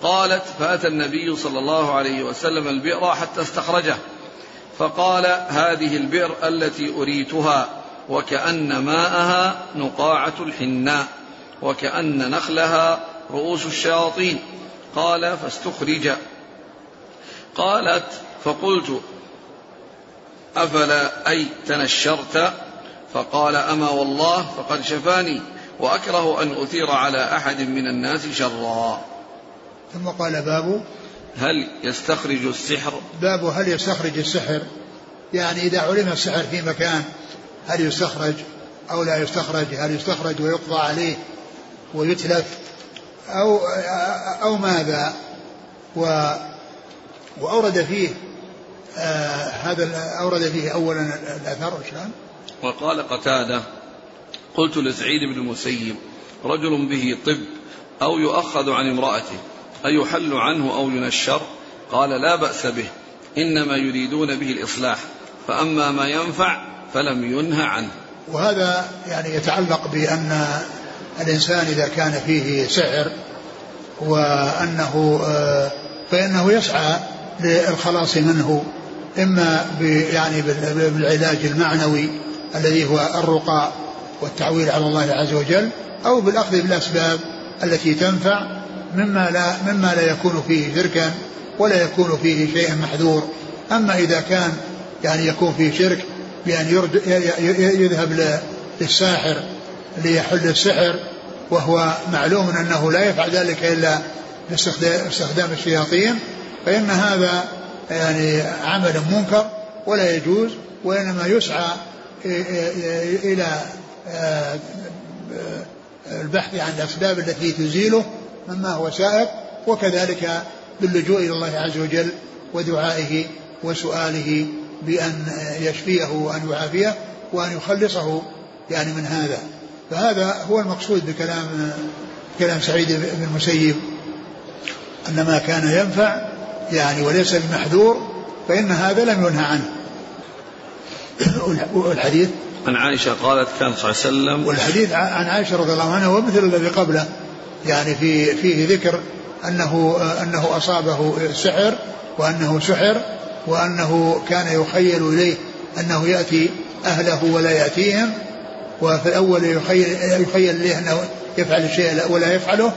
قالت فأتى النبي صلى الله عليه وسلم البئر حتى استخرجه. فقال هذه البئر التي أريتها وكأن ماءها نقاعة الحناء وكأن نخلها رؤوس الشياطين. قال فاستخرج. قالت فقلت أفلا أي تنشرت؟ فقال أما والله فقد شفاني وأكره أن أثير على أحد من الناس شرا. ثم قال باب؟ هل يستخرج السحر؟ باب هل يستخرج السحر؟ يعني إذا علم السحر في مكان هل يستخرج أو لا يستخرج؟ هل يستخرج ويقضى عليه ويتلف؟ أو أو ماذا؟ و وأورد فيه آه هذا أورد فيه أولا الأثر شلون؟ وقال قتادة قلت لسعيد بن المسيب رجل به طب أو يؤخذ عن امرأته أيحل عنه أو ينشر؟ قال لا بأس به إنما يريدون به الإصلاح فأما ما ينفع فلم ينهى عنه. وهذا يعني يتعلق بأن الإنسان إذا كان فيه سحر وأنه آه، فإنه يسعى للخلاص منه. إما يعني بالعلاج المعنوي الذي هو الرقى والتعويل على الله عز وجل أو بالأخذ بالأسباب التي تنفع مما لا مما لا يكون فيه شركا ولا يكون فيه شيء محذور. أما إذا كان يعني يكون فيه شرك بأن يذهب للساحر ليحل السحر وهو معلوم أنه لا يفعل ذلك إلا باستخدام الشياطين فإن هذا يعني عمل منكر ولا يجوز وإنما يسعى إلى آه، البحث عن الأسباب التي تزيله مما هو سائق وكذلك باللجوء إلى الله عز وجل ودعائه وسؤاله بأن يشفيه وأن يعافيه وأن يخلصه يعني من هذا. فهذا هو المقصود بكلام كلام سعيد بن المسيب أن ما كان ينفع يعني وليس بمحذور فإن هذا لم ينهى عنه. والحديث؟ عن عائشة قالت كان صلى الله عليه وسلم والحديث عن عائشة رضي الله عنها ومثل الذي قبله. يعني في فيه ذكر أنه أنه أصابه سحر وأنه سحر وأنه كان يخيل إليه أنه يأتي أهله ولا يأتيهم وفي الأول يخيل, يخيل إليه أنه يفعل الشيء ولا يفعله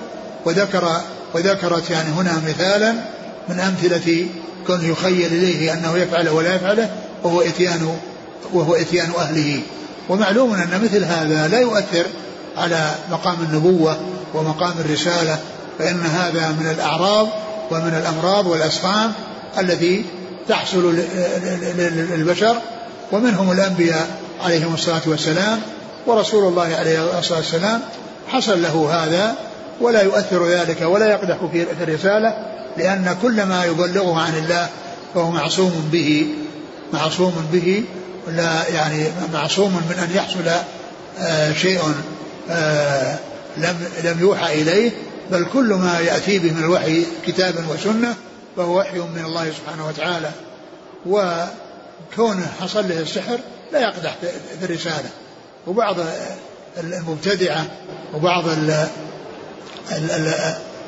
وذكر وذكرت يعني هنا مثالا من أمثلة كون يخيل إليه أنه يفعل ولا يفعله وهو إتيان وهو إتيان أهله. ومعلوم أن مثل هذا لا يؤثر على مقام النبوة ومقام الرسالة فإن هذا من الأعراض ومن الأمراض والأسقام التي تحصل للبشر ومنهم الأنبياء عليهم الصلاة والسلام ورسول الله عليه الصلاة والسلام حصل له هذا ولا يؤثر ذلك ولا يقدح في الرسالة لأن كل ما يبلغه عن الله فهو معصوم به معصوم به لا يعني معصوم من أن يحصل آه شيء آه لم لم يوحى إليه بل كل ما يأتي به من الوحي كتابا وسنة فهو وحي من الله سبحانه وتعالى. وكونه حصل له السحر لا يقدح في الرسالة. وبعض المبتدعة وبعض ال ال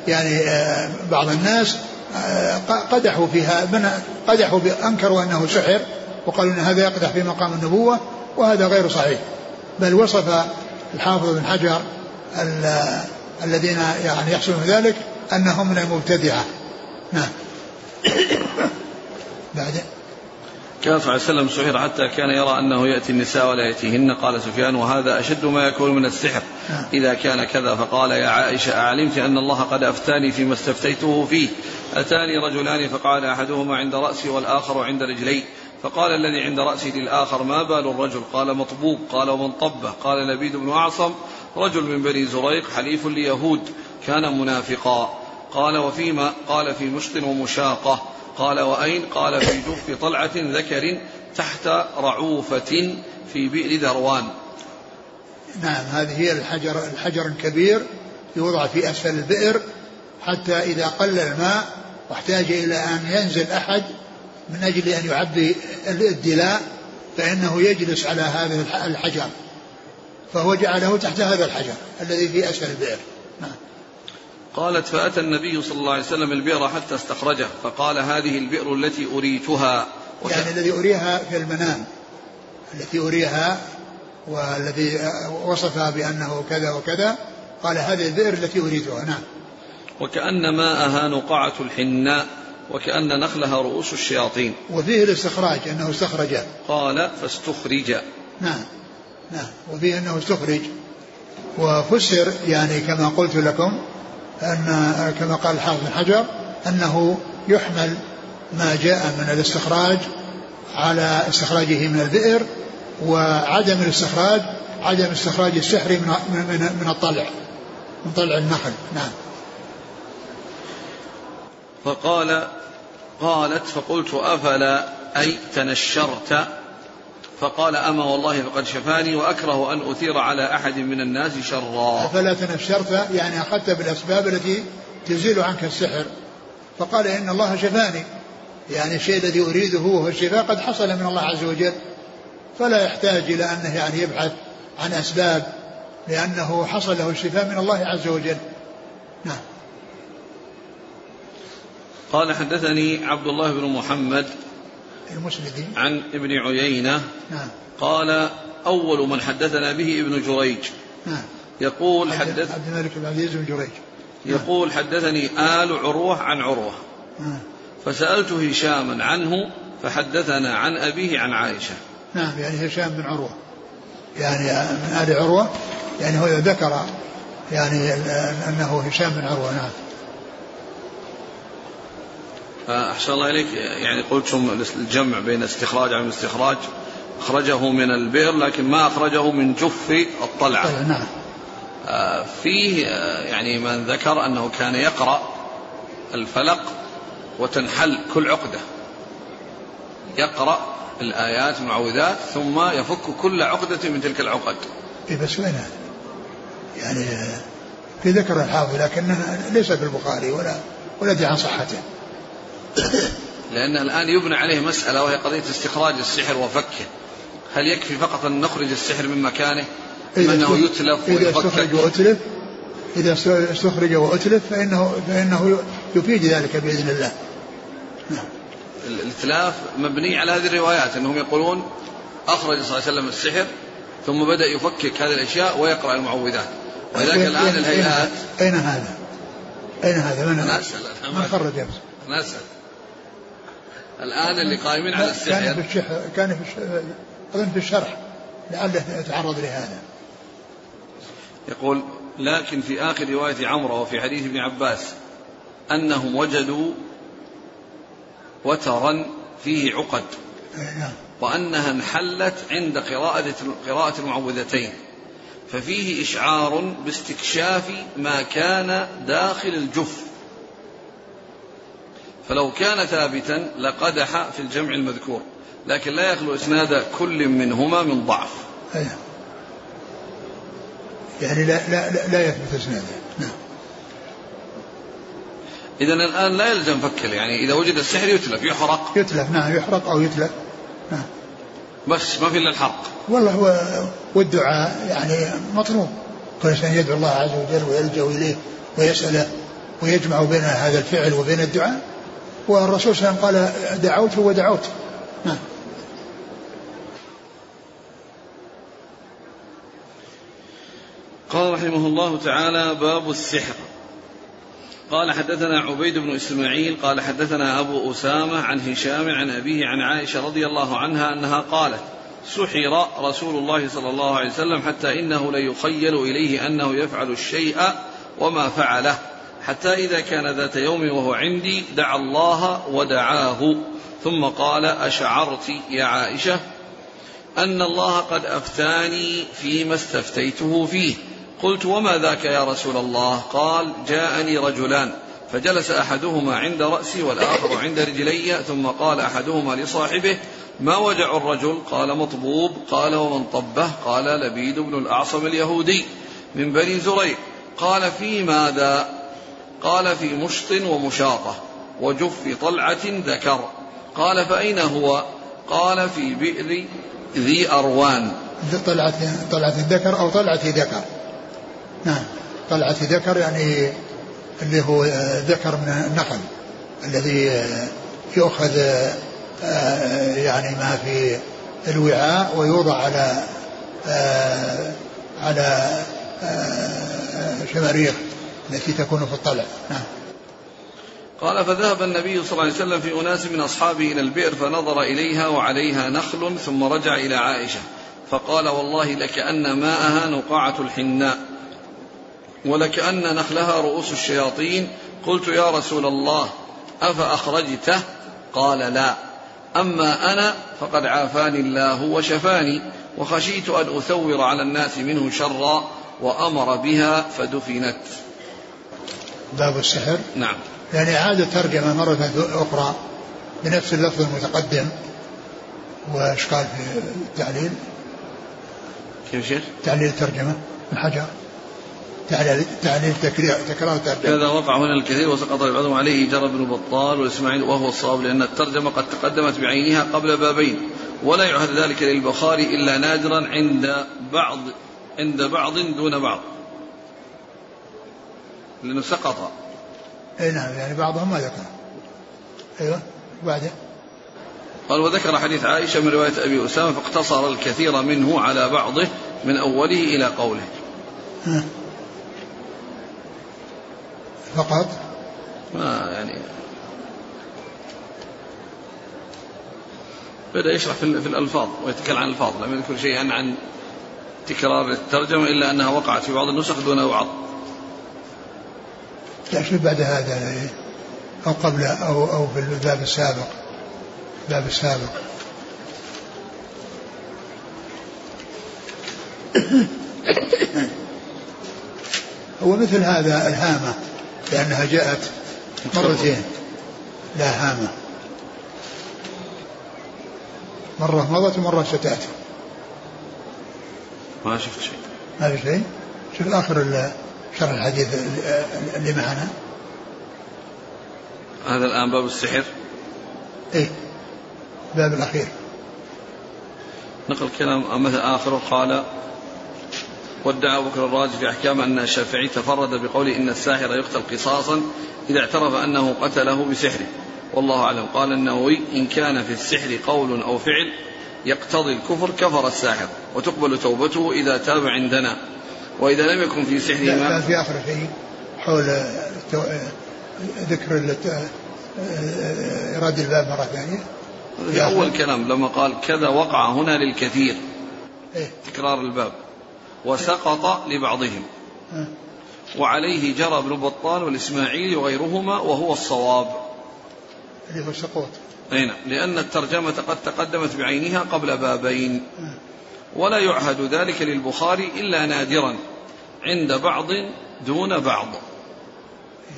يعني آه، بعض الناس آه، قدحوا فيها قدحوا أنكروا أنه سحر وقالوا إن هذا يقدح في مقام النبوة وهذا غير صحيح. بل وصف الحافظ بن حجر الذين يعني يحصلون ذلك أنهم من المبتدعه نعم. بعدين كان صلى الله عليه وسلم سحر حتى كان يرى أنه يأتي النساء ولا يأتيهن. قال سفيان وهذا أشد ما يكون من السحر. إذا كان كذا فقال يا عائشة أعلمت أن الله قد أفتاني فيما استفتيته فيه. أتاني رجلان فقال أحدهما عند رأسي والآخر عند رجلي. فقال الذي عند رأسي للآخر ما بال الرجل؟ قال مطبوب قال ومن طبه قال لبيد بن اعصم رجل من بني زريق حليف ليهود كان منافقا. قال وفيما قال في مشط ومشاقة. قال وأين؟ قال في جوف طلعة ذكر تحت رعوفة في بئر ذروان. نعم هذه هي الحجر الحجر الكبير يوضع في أسفل البئر حتى إذا قل الماء واحتاج إلى أن ينزل أحد من أجل أن يعبي الدلاء فإنه يجلس على هذا الحجر. فهو جعله تحت هذا الحجر الذي في أسفل البئر. نعم. قالت فأتى النبي صلى الله عليه وسلم البئر حتى استخرجه فقال هذه البئر التي أريتها. يعني الذي أريها في المنام التي أريها والذي وصفها بأنه كذا وكذا قال هذه البئر التي أريتها. نعم. وكأن ماءها نقعة الحناء وكأن نخلها رؤوس الشياطين. وفيه الاستخراج أنه استخرج. قال فاستخرج. نعم. نعم. وفيه أنه استخرج. وفسر يعني كما قلت لكم أن كما قال الحافظ بن حجر أنه يحمل ما جاء من الاستخراج على استخراجه من البئر وعدم الاستخراج عدم استخراج السحر من من من الطلع من طلع النخل. نعم. فقال قالت فقلت أفلا أي تنشرت فقال أما والله فقد شفاني وأكره أن أثير على أحد من الناس شرا. فلا تنشرت يعني أخذت بالأسباب التي تزيل عنك السحر. فقال إن الله شفاني. يعني الشيء الذي أريده هو الشفاء قد حصل من الله عز وجل. فلا يحتاج إلى أنه يعني يبحث عن أسباب لأنه حصل له الشفاء من الله عز وجل. نعم. قال حدثني عبد الله بن محمد المسندي عن ابن عيينة نعم. قال أول من حدثنا به ابن جريج. نعم. يقول حدث عبد الملك بن عبد العزيز بن جريج. نعم. يقول حدثني آل عروة عن عروة. نعم. فسألت هشاما عنه فحدثنا عن أبيه عن عائشة. نعم يعني هشام بن عروة. يعني من آل عروة يعني هو ذكر يعني أنه هشام بن عروة نعم. أحسن الله إليك. يعني قلتم الجمع بين استخراج عن استخراج أخرجه من البئر لكن ما أخرجه من جف الطلعة. نعم. آه، فيه آه، يعني من ذكر أنه كان يقرأ الفلق وتنحل كل عقدة. يقرأ الآيات المعوذات ثم يفك كل عقدة من تلك العقد. إيه بس وين؟ هذا؟ يعني في ذكر الحافظ لكنه ليس في البخاري ولا ولا عن صحته. لأن الآن يبنى عليه مسألة وهي قضية استخراج السحر وفكه. هل يكفي فقط أن نخرج السحر من مكانه؟ إذا أنه يتلف إذا استخرج وأتلف إذا استخرج وأتلف فإنه فإنه يفيد ذلك بإذن الله. نعم. الإتلاف مبني على هذه الروايات أنهم يقولون أخرج صلى الله عليه وسلم السحر ثم بدأ يفكك هذه الأشياء ويقرأ المعوذات. ولذلك الآن الهيئات. أين هذا؟ أين هذا؟ من, من خرج نسأل الآن اللي قائمين على السحر كان في الشح كان في أظن في الشرح لعله يتعرض لهذا. يقول لكن في آخر رواية عمرو وفي حديث ابن عباس أنهم وجدوا وترا فيه عقد نعم. وأنها انحلت عند قراءة قراءة المعوذتين ففيه إشعار باستكشاف ما كان داخل الجف. فلو كان ثابتا لقدح في الجمع المذكور لكن لا يخلو إسناد كل منهما من ضعف. أيه. يعني لا لا لا, لا يثبت إسناده. نعم. إذا الآن لا يلزم فكل يعني إذا وجد السحر يتلف يحرق. يتلف نعم يحرق أو يتلف. نعم. بس ما في إلا الحرق. والله هو والدعاء يعني مطلوب. كل إنسان يدعو الله عز وجل ويلجأ إليه ويسأله ويجمع بين هذا الفعل وبين الدعاء. والرسول صلى الله عليه وسلم قال دعوت ودعوت. نعم. قال رحمه الله تعالى باب السحر. قال حدثنا عبيد بن إسماعيل قال حدثنا أبو أسامة عن هشام عن أبيه عن عائشة رضي الله عنها أنها قالت سحر رسول الله صلى الله عليه وسلم حتى إنه ليخيل إليه أنه يفعل الشيء وما فعله. حتى إذا كان ذات يوم وهو عندي دعا الله ودعاه. ثم قال أشعرت يا عائشة أن الله قد أفتاني فيما استفتيته فيه. قلت وما ذاك يا رسول الله؟ قال جاءني رجلان. فجلس أحدهما عند رأسي والآخر عند رجلي. ثم قال أحدهما لصاحبه ما وجع الرجل؟ قال مطبوب. قال ومن طبه؟ قال لبيد بن الأعصم اليهودي من بني زريق قال في ماذا؟ قال في مشط ومشاطة وجف طلعة ذكر. قال فأين هو؟ قال في بئر ذي أروان. طلعه طلعة الذكر أو طلعة ذكر. نعم. طلعة ذكر يعني اللي هو آه، ذكر من النخل الذي آه، يؤخذ آه، يعني ما في الوعاء ويوضع على على شماريخ. التي تكون في الطلع نعم. قال فذهب النبي صلى الله عليه وسلم في أناس من أصحابه إلى البئر فنظر إليها وعليها نخل ثم رجع إلى عائشة فقال والله لكأن ماءها نقاعة الحناء ولكأن نخلها رؤوس الشياطين. قلت يا رسول الله أفأخرجته؟ قال لا. أما أنا فقد عافاني الله وشفاني وخشيت أن أثور على الناس منه شرا وأمر بها فدفنت. باب السحر. نعم. يعني عاد ترجمة مرة أخرى بنفس اللفظ المتقدم وإيش قال في التعليل. كيف شيخ؟ تعليل الترجمة من حجر. تعليل تعليل تكرار تكرار هذا وقع هنا الكثير وسقط بعضهم عليه جرى بن بطال والاسماعيل وهو الصواب لأن الترجمة قد تقدمت بعينها قبل بابين ولا يعهد ذلك للبخاري إلا نادرا عند بعض عند بعض دون بعض. لأنه سقط. اي نعم يعني بعضهم ما ذكر. أيوه بعدين؟ قال وذكر حديث عائشة من رواية أبي أسامة فاقتصر الكثير منه على بعضه من أوله إلى قوله. فقط؟ ما يعني. بدأ يشرح في الألفاظ ويتكلم عن الألفاظ لم يذكر شيئا عن تكرار الترجمة إلا أنها وقعت في بعض النسخ دون بعض لا شو بعد هذا أو قبل أو أو في الباب السابق. الباب السابق. هو مثل هذا الهامة لأنها جاءت مرتين. لا هامة. مرة مضت ومرة ستأتي. ما شفت شيء. ما في شيء؟ شوف آخر شرح الحديث اللي معنا هذا الآن باب السحر. إيه باب الأخير. نقل كلام مثل آخره قال وادعى أبو بكر الرازي في أحكام أن الشافعي تفرد بقوله إن الساحر يقتل قصاصا إذا اعترف أنه قتله بسحره. والله أعلم. قال النووي إن كان في السحر قول أو فعل يقتضي الكفر كفر الساحر وتقبل توبته إذا تاب عندنا. وإذا لم يكن في سحره ما كان في آخر شيء حول ذكر إرادة الباب مرة ثانية. في أول كلام لما قال كذا وقع هنا للكثير. إيه؟ تكرار الباب. وسقط لبعضهم. وعليه جرى ابن بطال والإسماعيلي وغيرهما وهو الصواب. اللي هو السقوط أي نعم لأن الترجمة قد تقدمت بعينها قبل بابين. ولا يعهد ذلك للبخاري إلا نادرا عند بعض دون بعض.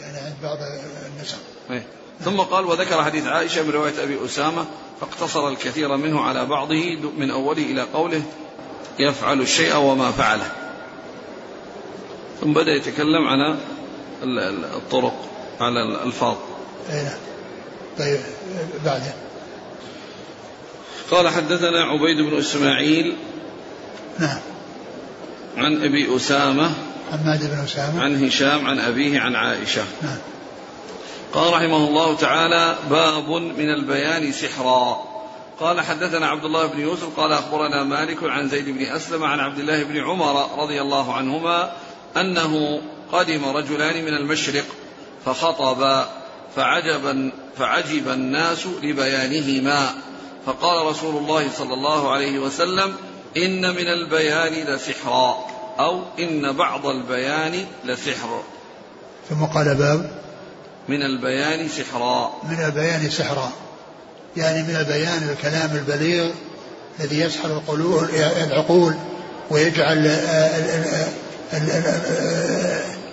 يعني عند بعض النسخ. إيه. ثم قال وذكر حديث عائشة من رواية أبي أسامة فاقتصر الكثير منه على بعضه من أوله إلى قوله يفعل الشيء وما فعله. ثم بدأ يتكلم عن الطرق على الألفاظ. نعم. طيب بعده قال حدثنا عبيد بن إسماعيل نعم. عن أبي أسامة. حماد بن أسامة. عن هشام عن أبيه عن عائشة. نعم. قال رحمه الله تعالى باب من البيان سحرا. قال حدثنا عبد الله بن يوسف قال أخبرنا مالك عن زيد بن أسلم عن عبد الله بن عمر رضي الله عنهما أنه قدم رجلان من المشرق فخطبا فعجبا فعجب الناس لبيانهما. فقال رسول الله صلى الله عليه وسلم إن من البيان لسحرا أو إن بعض البيان لسحر ثم قال باب. من البيان سحرا من البيان سحرا يعني من البيان الكلام البليغ الذي يسحر القلوب العقول ويجعل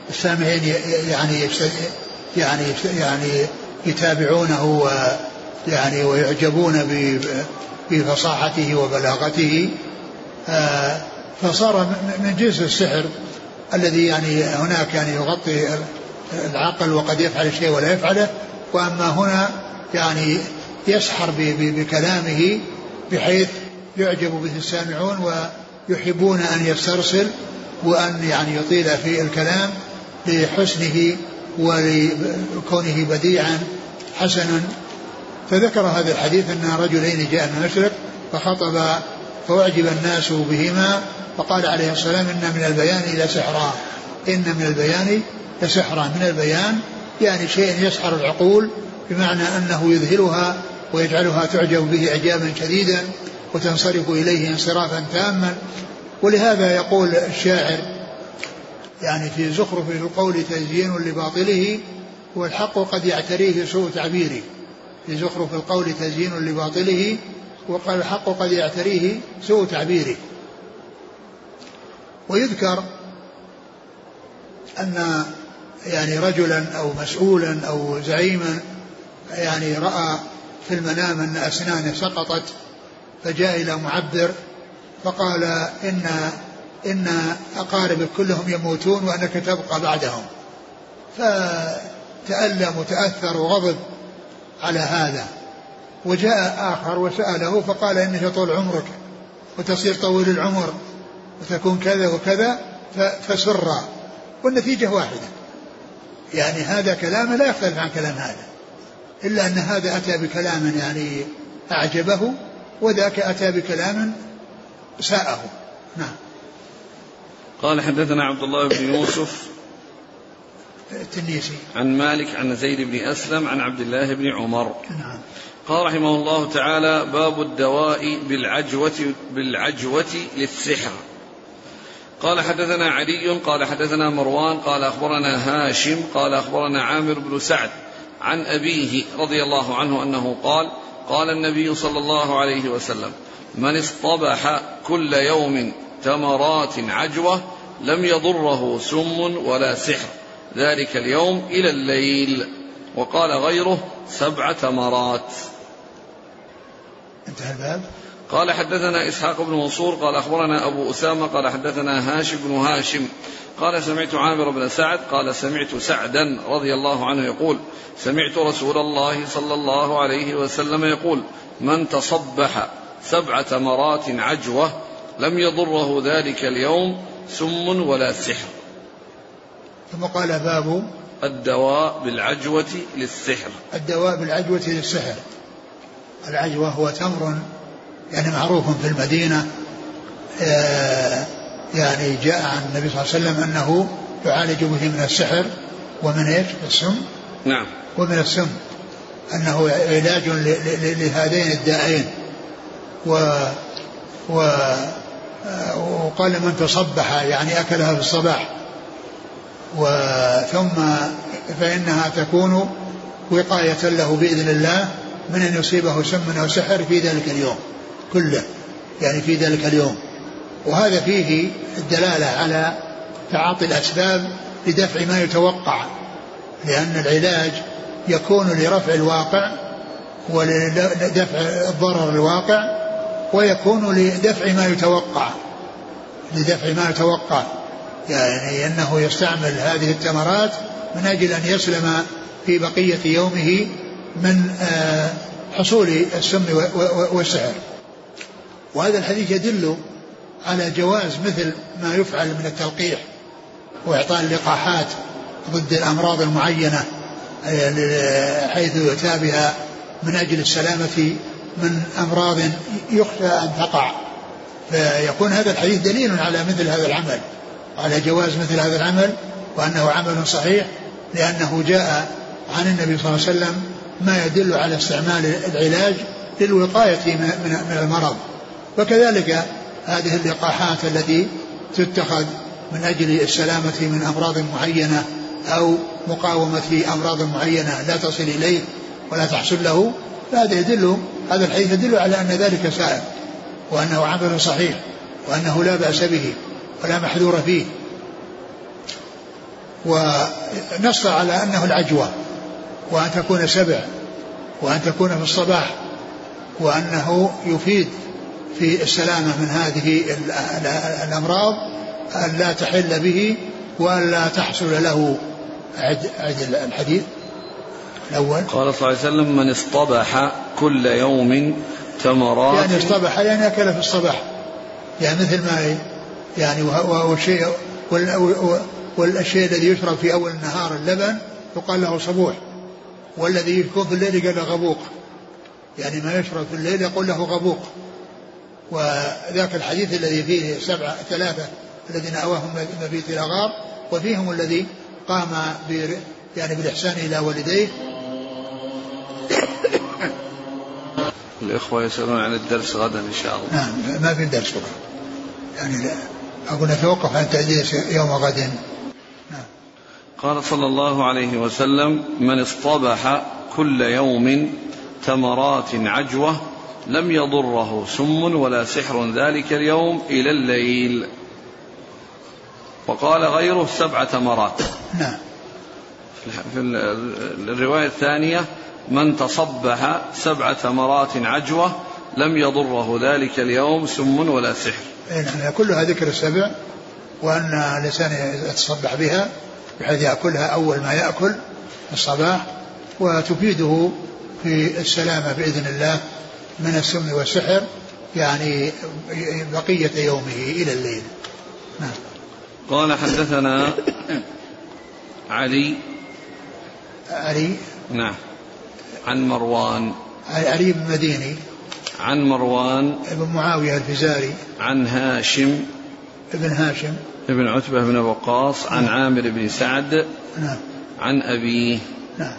السامعين يعني يعني يعني يتابعونه ويعني ويعجبون بفصاحته وبلاغته. فصار من جنس السحر الذي يعني هناك يعني يغطي العقل وقد يفعل الشيء ولا يفعله وأما هنا يعني يسحر بكلامه بحيث يعجب به السامعون ويحبون أن يسترسل وأن يعني يطيل في الكلام لحسنه ولكونه بديعا حسنا. فذكر هذا الحديث أن رجلين جاء من المشرق فخطب فأعجب الناس بهما فقال عليه السلام إن من البيان لسحرا إن من البيان لسحرا من البيان يعني شيء يسحر العقول بمعنى أنه يذهلها ويجعلها تعجب به إعجابا شديدا وتنصرف إليه انصرافا تاما. ولهذا يقول الشاعر يعني في زخرف القول تزيين لباطله والحق قد يعتريه سوء تعبيره في زخرف القول تزيين لباطله وقال الحق قد يعتريه سوء تعبيره. ويذكر أن يعني رجلا أو مسؤولا أو زعيما يعني رأى في المنام أن أسنانه سقطت فجاء إلى معبر فقال إن إن أقاربك كلهم يموتون وأنك تبقى بعدهم. فتألم وتأثر وغضب على هذا. وجاء آخر وسأله فقال إنك طول عمرك وتصير طويل العمر وتكون كذا وكذا فسر. والنتيجة واحدة. يعني هذا كلام لا يختلف عن كلام هذا. إلا أن هذا أتى بكلام يعني أعجبه وذاك أتى بكلام ساءه. نعم. قال حدثنا عبد الله بن يوسف التنيسي. عن مالك عن زيد بن أسلم عن عبد الله بن عمر. نعم. قال رحمه الله تعالى باب الدواء بالعجوة بالعجوة للسحر. قال حدثنا علي قال حدثنا مروان قال أخبرنا هاشم قال أخبرنا عامر بن سعد عن أبيه رضي الله عنه أنه قال قال النبي صلى الله عليه وسلم من اصطبح كل يوم تمرات عجوة لم يضره سم ولا سحر. ذلك اليوم إلى الليل. وقال غيره سبع تمرات. انتهى الباب. قال حدثنا إسحاق بن منصور قال أخبرنا أبو أسامة قال حدثنا هاشم بن هاشم. قال سمعت عامر بن سعد قال سمعت سعدا رضي الله عنه يقول سمعت رسول الله صلى الله عليه وسلم يقول من تصبح سبع تمرات عجوة لم يضره ذلك اليوم سم ولا سحر. ثم قال باب الدواء بالعجوة للسحر. الدواء بالعجوة للسحر. العجوة هو تمر يعني معروف في المدينة آه، يعني جاء عن النبي صلى الله عليه وسلم أنه يعالج به من السحر ومن إيش؟ السم. نعم. ومن السم. أنه علاج لهذين الدائين. و و آه، وقال من تصبح يعني أكلها في الصباح. وثم فإنها تكون وقاية له بإذن الله. من أن يصيبه سم أو سحر في ذلك اليوم كله يعني في ذلك اليوم. وهذا فيه الدلالة على تعاطي الأسباب لدفع ما يتوقع لأن العلاج يكون لرفع الواقع ولدفع الضرر الواقع ويكون لدفع ما يتوقع لدفع ما يتوقع. يعني أنه يستعمل هذه التمرات من أجل أن يسلم في بقية يومه من آه، حصول السم والسحر. وهذا الحديث يدل على جواز مثل ما يفعل من التلقيح وإعطاء اللقاحات ضد الأمراض المعينة آه، حيث يؤتى بها من أجل السلامة من أمراض يخشى أن تقع. فيكون هذا الحديث دليل على مثل هذا العمل على جواز مثل هذا العمل وأنه عمل صحيح لأنه جاء عن النبي صلى الله عليه وسلم ما يدل على استعمال العلاج للوقاية من المرض. وكذلك هذه اللقاحات التي تتخذ من أجل السلامة من أمراض معينة أو مقاومة أمراض معينة لا تصل إليه ولا تحصل له فهذا يدل هذا الحديث يدل على أن ذلك سائر وأنه عمل صحيح وأنه لا بأس به ولا محذور فيه. ونص على أنه العجوة. وأن تكون سبع وأن تكون في الصباح وأنه يفيد في السلامة من هذه الأمراض أن لا تحل به وأن لا تحصل له. عد, عد الحديث الأول. قال صلى الله عليه وسلم من اصطبح كل يوم تمرات يعني اصطبح يعني أكل في الصباح. يعني مثل ما يعني والشيء والشيء الذي يشرب في أول النهار اللبن يقال له صبوح. والذي يكون في الليل قال له غبوق. يعني ما يشرب في الليل يقول له غبوق. وذاك الحديث الذي فيه سبعة ثلاثة الذين أواهم مبيت إلى غار وفيهم الذي قام يعني بالإحسان إلى والديه. الإخوة يسألون عن الدرس غدا إن شاء الله. نعم ما في درس. بكرة يعني لا أقول نتوقف عن تأجيل يوم غد. قال صلى الله عليه وسلم من اصطبح كل يوم تمرات عجوة لم يضره سم ولا سحر ذلك اليوم إلى الليل. وقال غيره سبع تمرات. نعم. في الرواية الثانية من تصبح سبع تمرات عجوة لم يضره ذلك اليوم سم ولا سحر. نعم كلها ذكر السبع وأن الإنسان يتصبح بها بحيث يأكلها أول ما يأكل في الصباح وتفيده في السلامة بإذن الله من السم والسحر يعني بقية يومه إلى الليل. نعم. قال حدثنا علي. علي؟ نعم. عن مروان. علي بن مديني عن مروان. بن معاوية الفزاري. عن هاشم. ابن هاشم. ابن عتبة بن وقاص عن نعم. عامر بن سعد نعم. عن أبيه. نعم.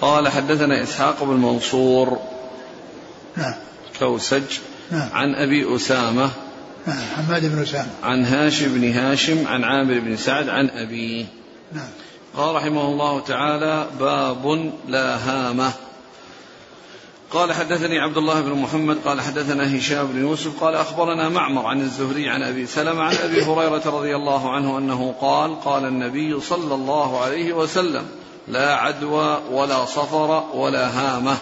قال حدثنا إسحاق بن منصور نعم. كوسج نعم. عن أبي أسامة نعم. حماد بن أسامة. عن هاشم بن هاشم عن عامر بن سعد عن أبيه. نعم. قال رحمه الله تعالى باب لا هامة. قال حدثني عبد الله بن محمد قال حدثنا هشام بن يوسف قال أخبرنا معمر عن الزهري عن أبي سلمة عن أبي هريرة رضي الله عنه أنه قال قال النبي صلى الله عليه وسلم لا عدوى ولا صفر ولا هامة.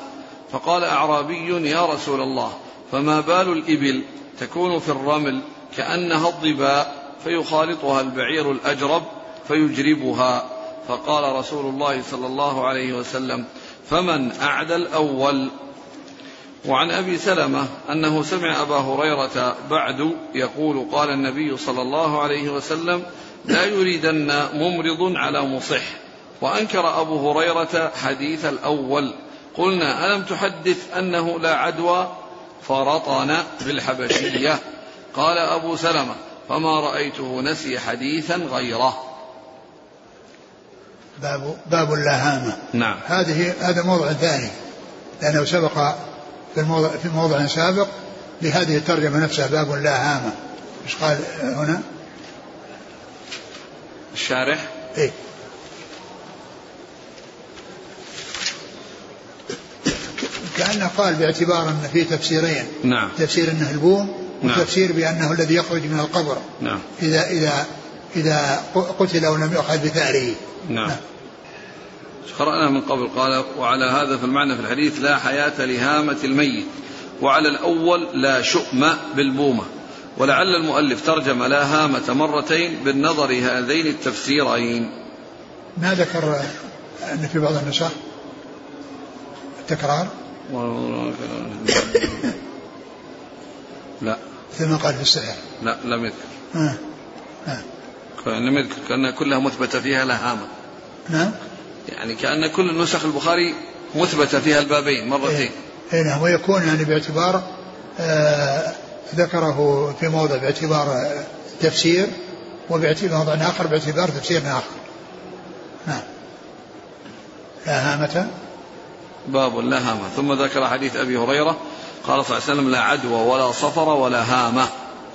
فقال أعرابي يا رسول الله فما بال الإبل تكون في الرمل كأنها الضباء فيخالطها البعير الأجرب فيجربها؟ فقال رسول الله صلى الله عليه وسلم فمن أعدى الأول وعن أبي سلمة أنه سمع أبا هريرة بعد يقول قال النبي صلى الله عليه وسلم لا يريدن ممرض على مصح. وأنكر أبو هريرة حديث الأول. قلنا ألم تحدث أنه لا عدوى؟ فرطن بالحبشية. قال أبو سلمة فما رأيته نسي حديثا غيره. باب باب اللاهامه نعم. هذه هذا موضع ثاني لأنه سبق في الموضع في موضع سابق لهذه الترجمة نفسها باب لا هامة إيش قال هنا؟ الشارح. إيه. كأنه قال باعتبار أن في تفسيرين. نعم. تفسير أنه البوم نعم. وتفسير بأنه الذي يخرج من القبر. نعم. إذا إذا إذا قتل أو لم يؤخذ بثأره. نعم, نعم. قرأنا من قبل قال وعلى هذا في المعنى في الحديث لا حياة لهامة الميت وعلى الأول لا شؤم بالبومة ولعل المؤلف ترجم لا هامة مرتين بالنظر هذين التفسيرين. ما ذكر أن في بعض النسخ التكرار؟ لا. ثم قال في السحر لا لم يذكر. آه. آه. لم يذكر كأن كلها مثبتة فيها لا هامة. نعم. يعني كأن كل نسخ البخاري مثبتة فيها البابين مرتين. نعم. ويكون يعني باعتبار آه ذكره في موضع باعتبار تفسير وباعتبار موضع آخر باعتبار تفسير آخر. نعم. لا هامة. باب لا هامة. ثم ذكر حديث أبي هريرة قال صلى الله عليه وسلم لا عدوى ولا صفر ولا هامة.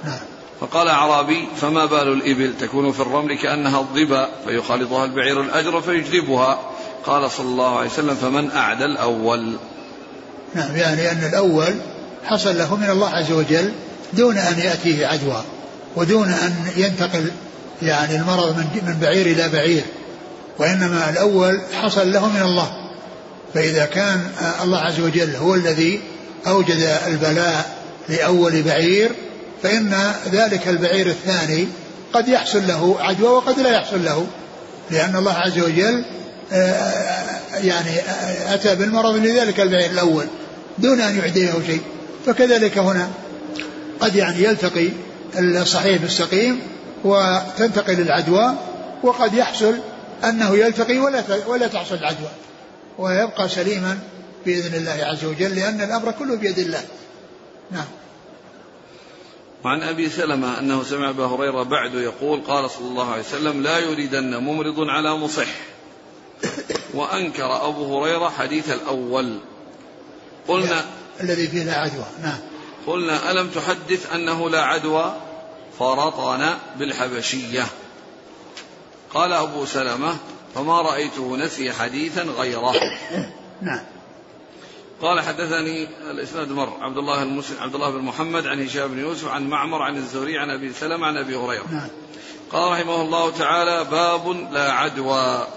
نعم. فقال أعرابي فما بال الإبل؟ تكون في الرمل كأنها الظبا فيخالطها البعير الأجر فيجذبها. قال صلى الله عليه وسلم فمن أعدى الأول؟ نعم يعني أن الأول حصل له من الله عز وجل دون أن يأتيه عدوى ودون أن ينتقل يعني المرض من من بعير إلى بعير وإنما الأول حصل له من الله. فإذا كان الله عز وجل هو الذي أوجد البلاء لأول بعير فإن ذلك البعير الثاني قد يحصل له عدوى وقد لا يحصل له لأن الله عز وجل آه، يعني أتى بالمرض لذلك البعير الأول دون أن يعديه شيء. فكذلك هنا قد يعني يلتقي الصحيح بالسقيم وتنتقل العدوى وقد يحصل أنه يلتقي ولا ولا تحصل العدوى. ويبقى سليما بإذن الله عز وجل لأن الأمر كله بيد الله. نعم. وعن أبي سلمة أنه سمع أبا هريرة بعد يقول قال صلى الله عليه وسلم لا يريدن ممرض على مصح. وأنكر أبو هريرة حديث الأول. قلنا الذي فيه لا عدوى. نعم. قلنا ألم تحدث أنه لا عدوى؟ فرطن بالحبشية. قال أبو سلمة فما رأيته نسي حديثا غيره. نعم. قال حدثني الإسناد مر عبد الله المسلم عبد الله بن محمد عن هشام بن يوسف عن معمر عن الزهري عن أبي سلمة عن أبي هريرة. نعم. قال رحمه الله تعالى باب لا عدوى.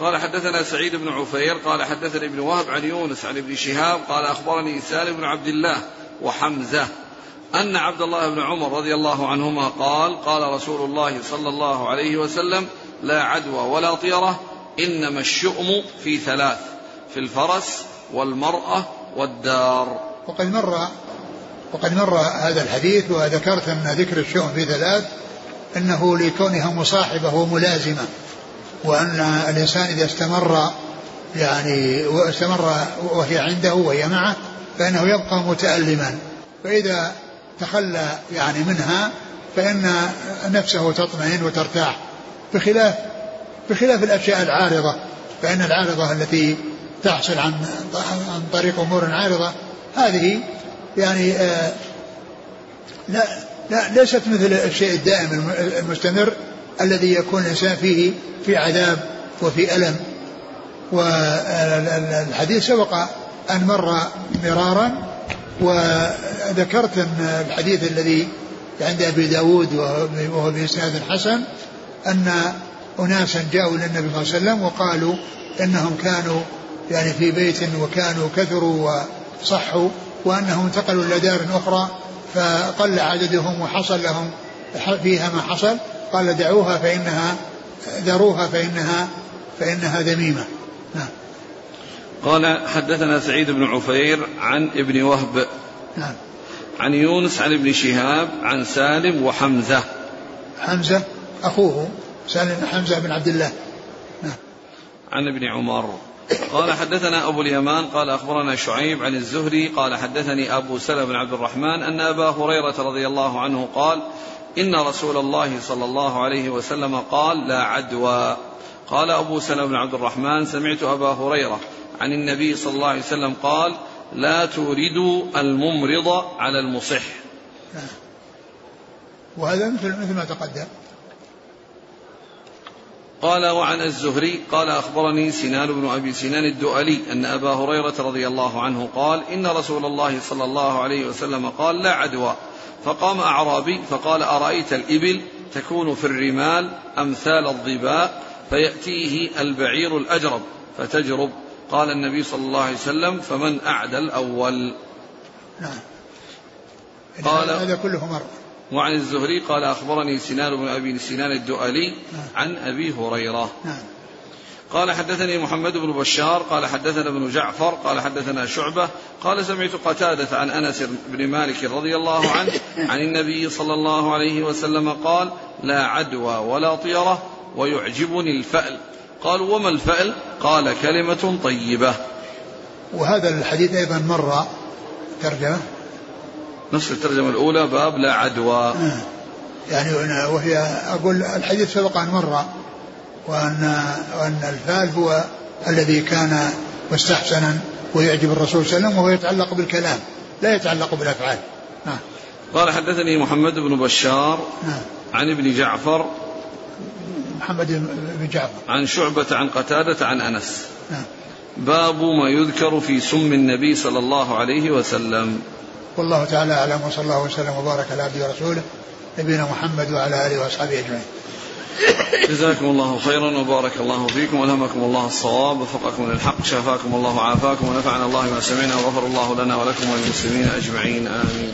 قال حدثنا سعيد بن عفير قال حدثني ابن وهب عن يونس عن ابن شهاب قال أخبرني سالم بن عبد الله وحمزة أن عبد الله بن عمر رضي الله عنهما قال قال رسول الله صلى الله عليه وسلم لا عدوى ولا طيرة إنما الشؤم في ثلاث في الفرس والمرأة والدار. وقد مر وقد مر هذا الحديث وذكرت أن ذكر الشؤم في ثلاث أنه لكونها مصاحبة وملازمة وأن الإنسان إذا استمر يعني واستمر وهي عنده وهي معه فإنه يبقى متألما. فإذا تخلى يعني منها فإن نفسه تطمئن وترتاح بخلاف بخلاف الأشياء العارضة فإن العارضة التي تحصل عن عن طريق أمور عارضة. هذه يعني آه لا لا ليست مثل الشيء الدائم المستمر الذي يكون الإنسان فيه في عذاب وفي ألم. والحديث سبق أن مر مرارا وذكرت أن الحديث الذي عند أبي داود وهو بإسناد حسن أن أناسا جاءوا إلى النبي صلى الله عليه وسلم وقالوا إنهم كانوا يعني في بيت وكانوا كثروا وصحوا وأنهم انتقلوا إلى دار أخرى فقل عددهم وحصل لهم فيها ما حصل. قال دعوها فإنها ذروها فإنها فإنها ذميمة. نعم. قال حدثنا سعيد بن عفير عن ابن وهب. نعم. عن يونس عن ابن شهاب عن سالم وحمزة. حمزة أخوه سالم حمزة بن عبد الله. نعم. عن ابن عمر. قال حدثنا أبو اليمان قال أخبرنا شعيب عن الزهري قال حدثني أبو سلمة بن عبد الرحمن أن أبا هريرة رضي الله عنه قال إن رسول الله صلى الله عليه وسلم قال لا عدوى. قال أبو سلمة بن عبد الرحمن سمعت أبا هريرة عن النبي صلى الله عليه وسلم قال لا توردوا الممرض على المصح. وهذا مثل مثل ما تقدم. قال وعن الزهري قال أخبرني سنان بن أبي سنان الدؤلي أن أبا هريرة رضي الله عنه قال إن رسول الله صلى الله عليه وسلم قال لا عدوى. فقام أعرابي فقال أرأيت الإبل تكون في الرمال أمثال الظباء فيأتيه البعير الأجرب فتجرب. قال النبي صلى الله عليه وسلم فمن أعدى الأول. نعم. قال هذا كله مر وعن الزهري قال أخبرني سنان بن أبي سنان الدؤلي عن أبي هريرة. نعم. قال حدثني محمد بن بشار قال حدثنا ابن جعفر قال حدثنا شعبة قال سمعت قتادة عن أنس بن مالك رضي الله عنه عن النبي صلى الله عليه وسلم قال لا عدوى ولا طيرة ويعجبني الفأل قالوا وما الفأل؟ قال كلمة طيبة وهذا الحديث أيضا مر ترجمة نفس الترجمة الأولى باب لا عدوى. آه. يعني وهي أقول الحديث سبق أن مر وأن وأن الفال هو الذي كان مستحسنا ويعجب الرسول صلى الله عليه وسلم وهو يتعلق بالكلام لا يتعلق بالأفعال. نعم قال حدثني محمد بن بشار نعم عن ابن جعفر. محمد بن جعفر. عن شعبة عن قتادة عن أنس. نعم باب ما يذكر في سم النبي صلى الله عليه وسلم. والله تعالى أعلم وصلى الله وسلم وبارك على عبده ورسوله نبينا محمد وعلى آله وأصحابه أجمعين. جزاكم الله خيرا وبارك الله فيكم والهمكم الله الصواب وفقكم للحق شافاكم الله وعافاكم ونفعنا الله ما سمعنا وغفر الله لنا ولكم وللمسلمين أجمعين آمين.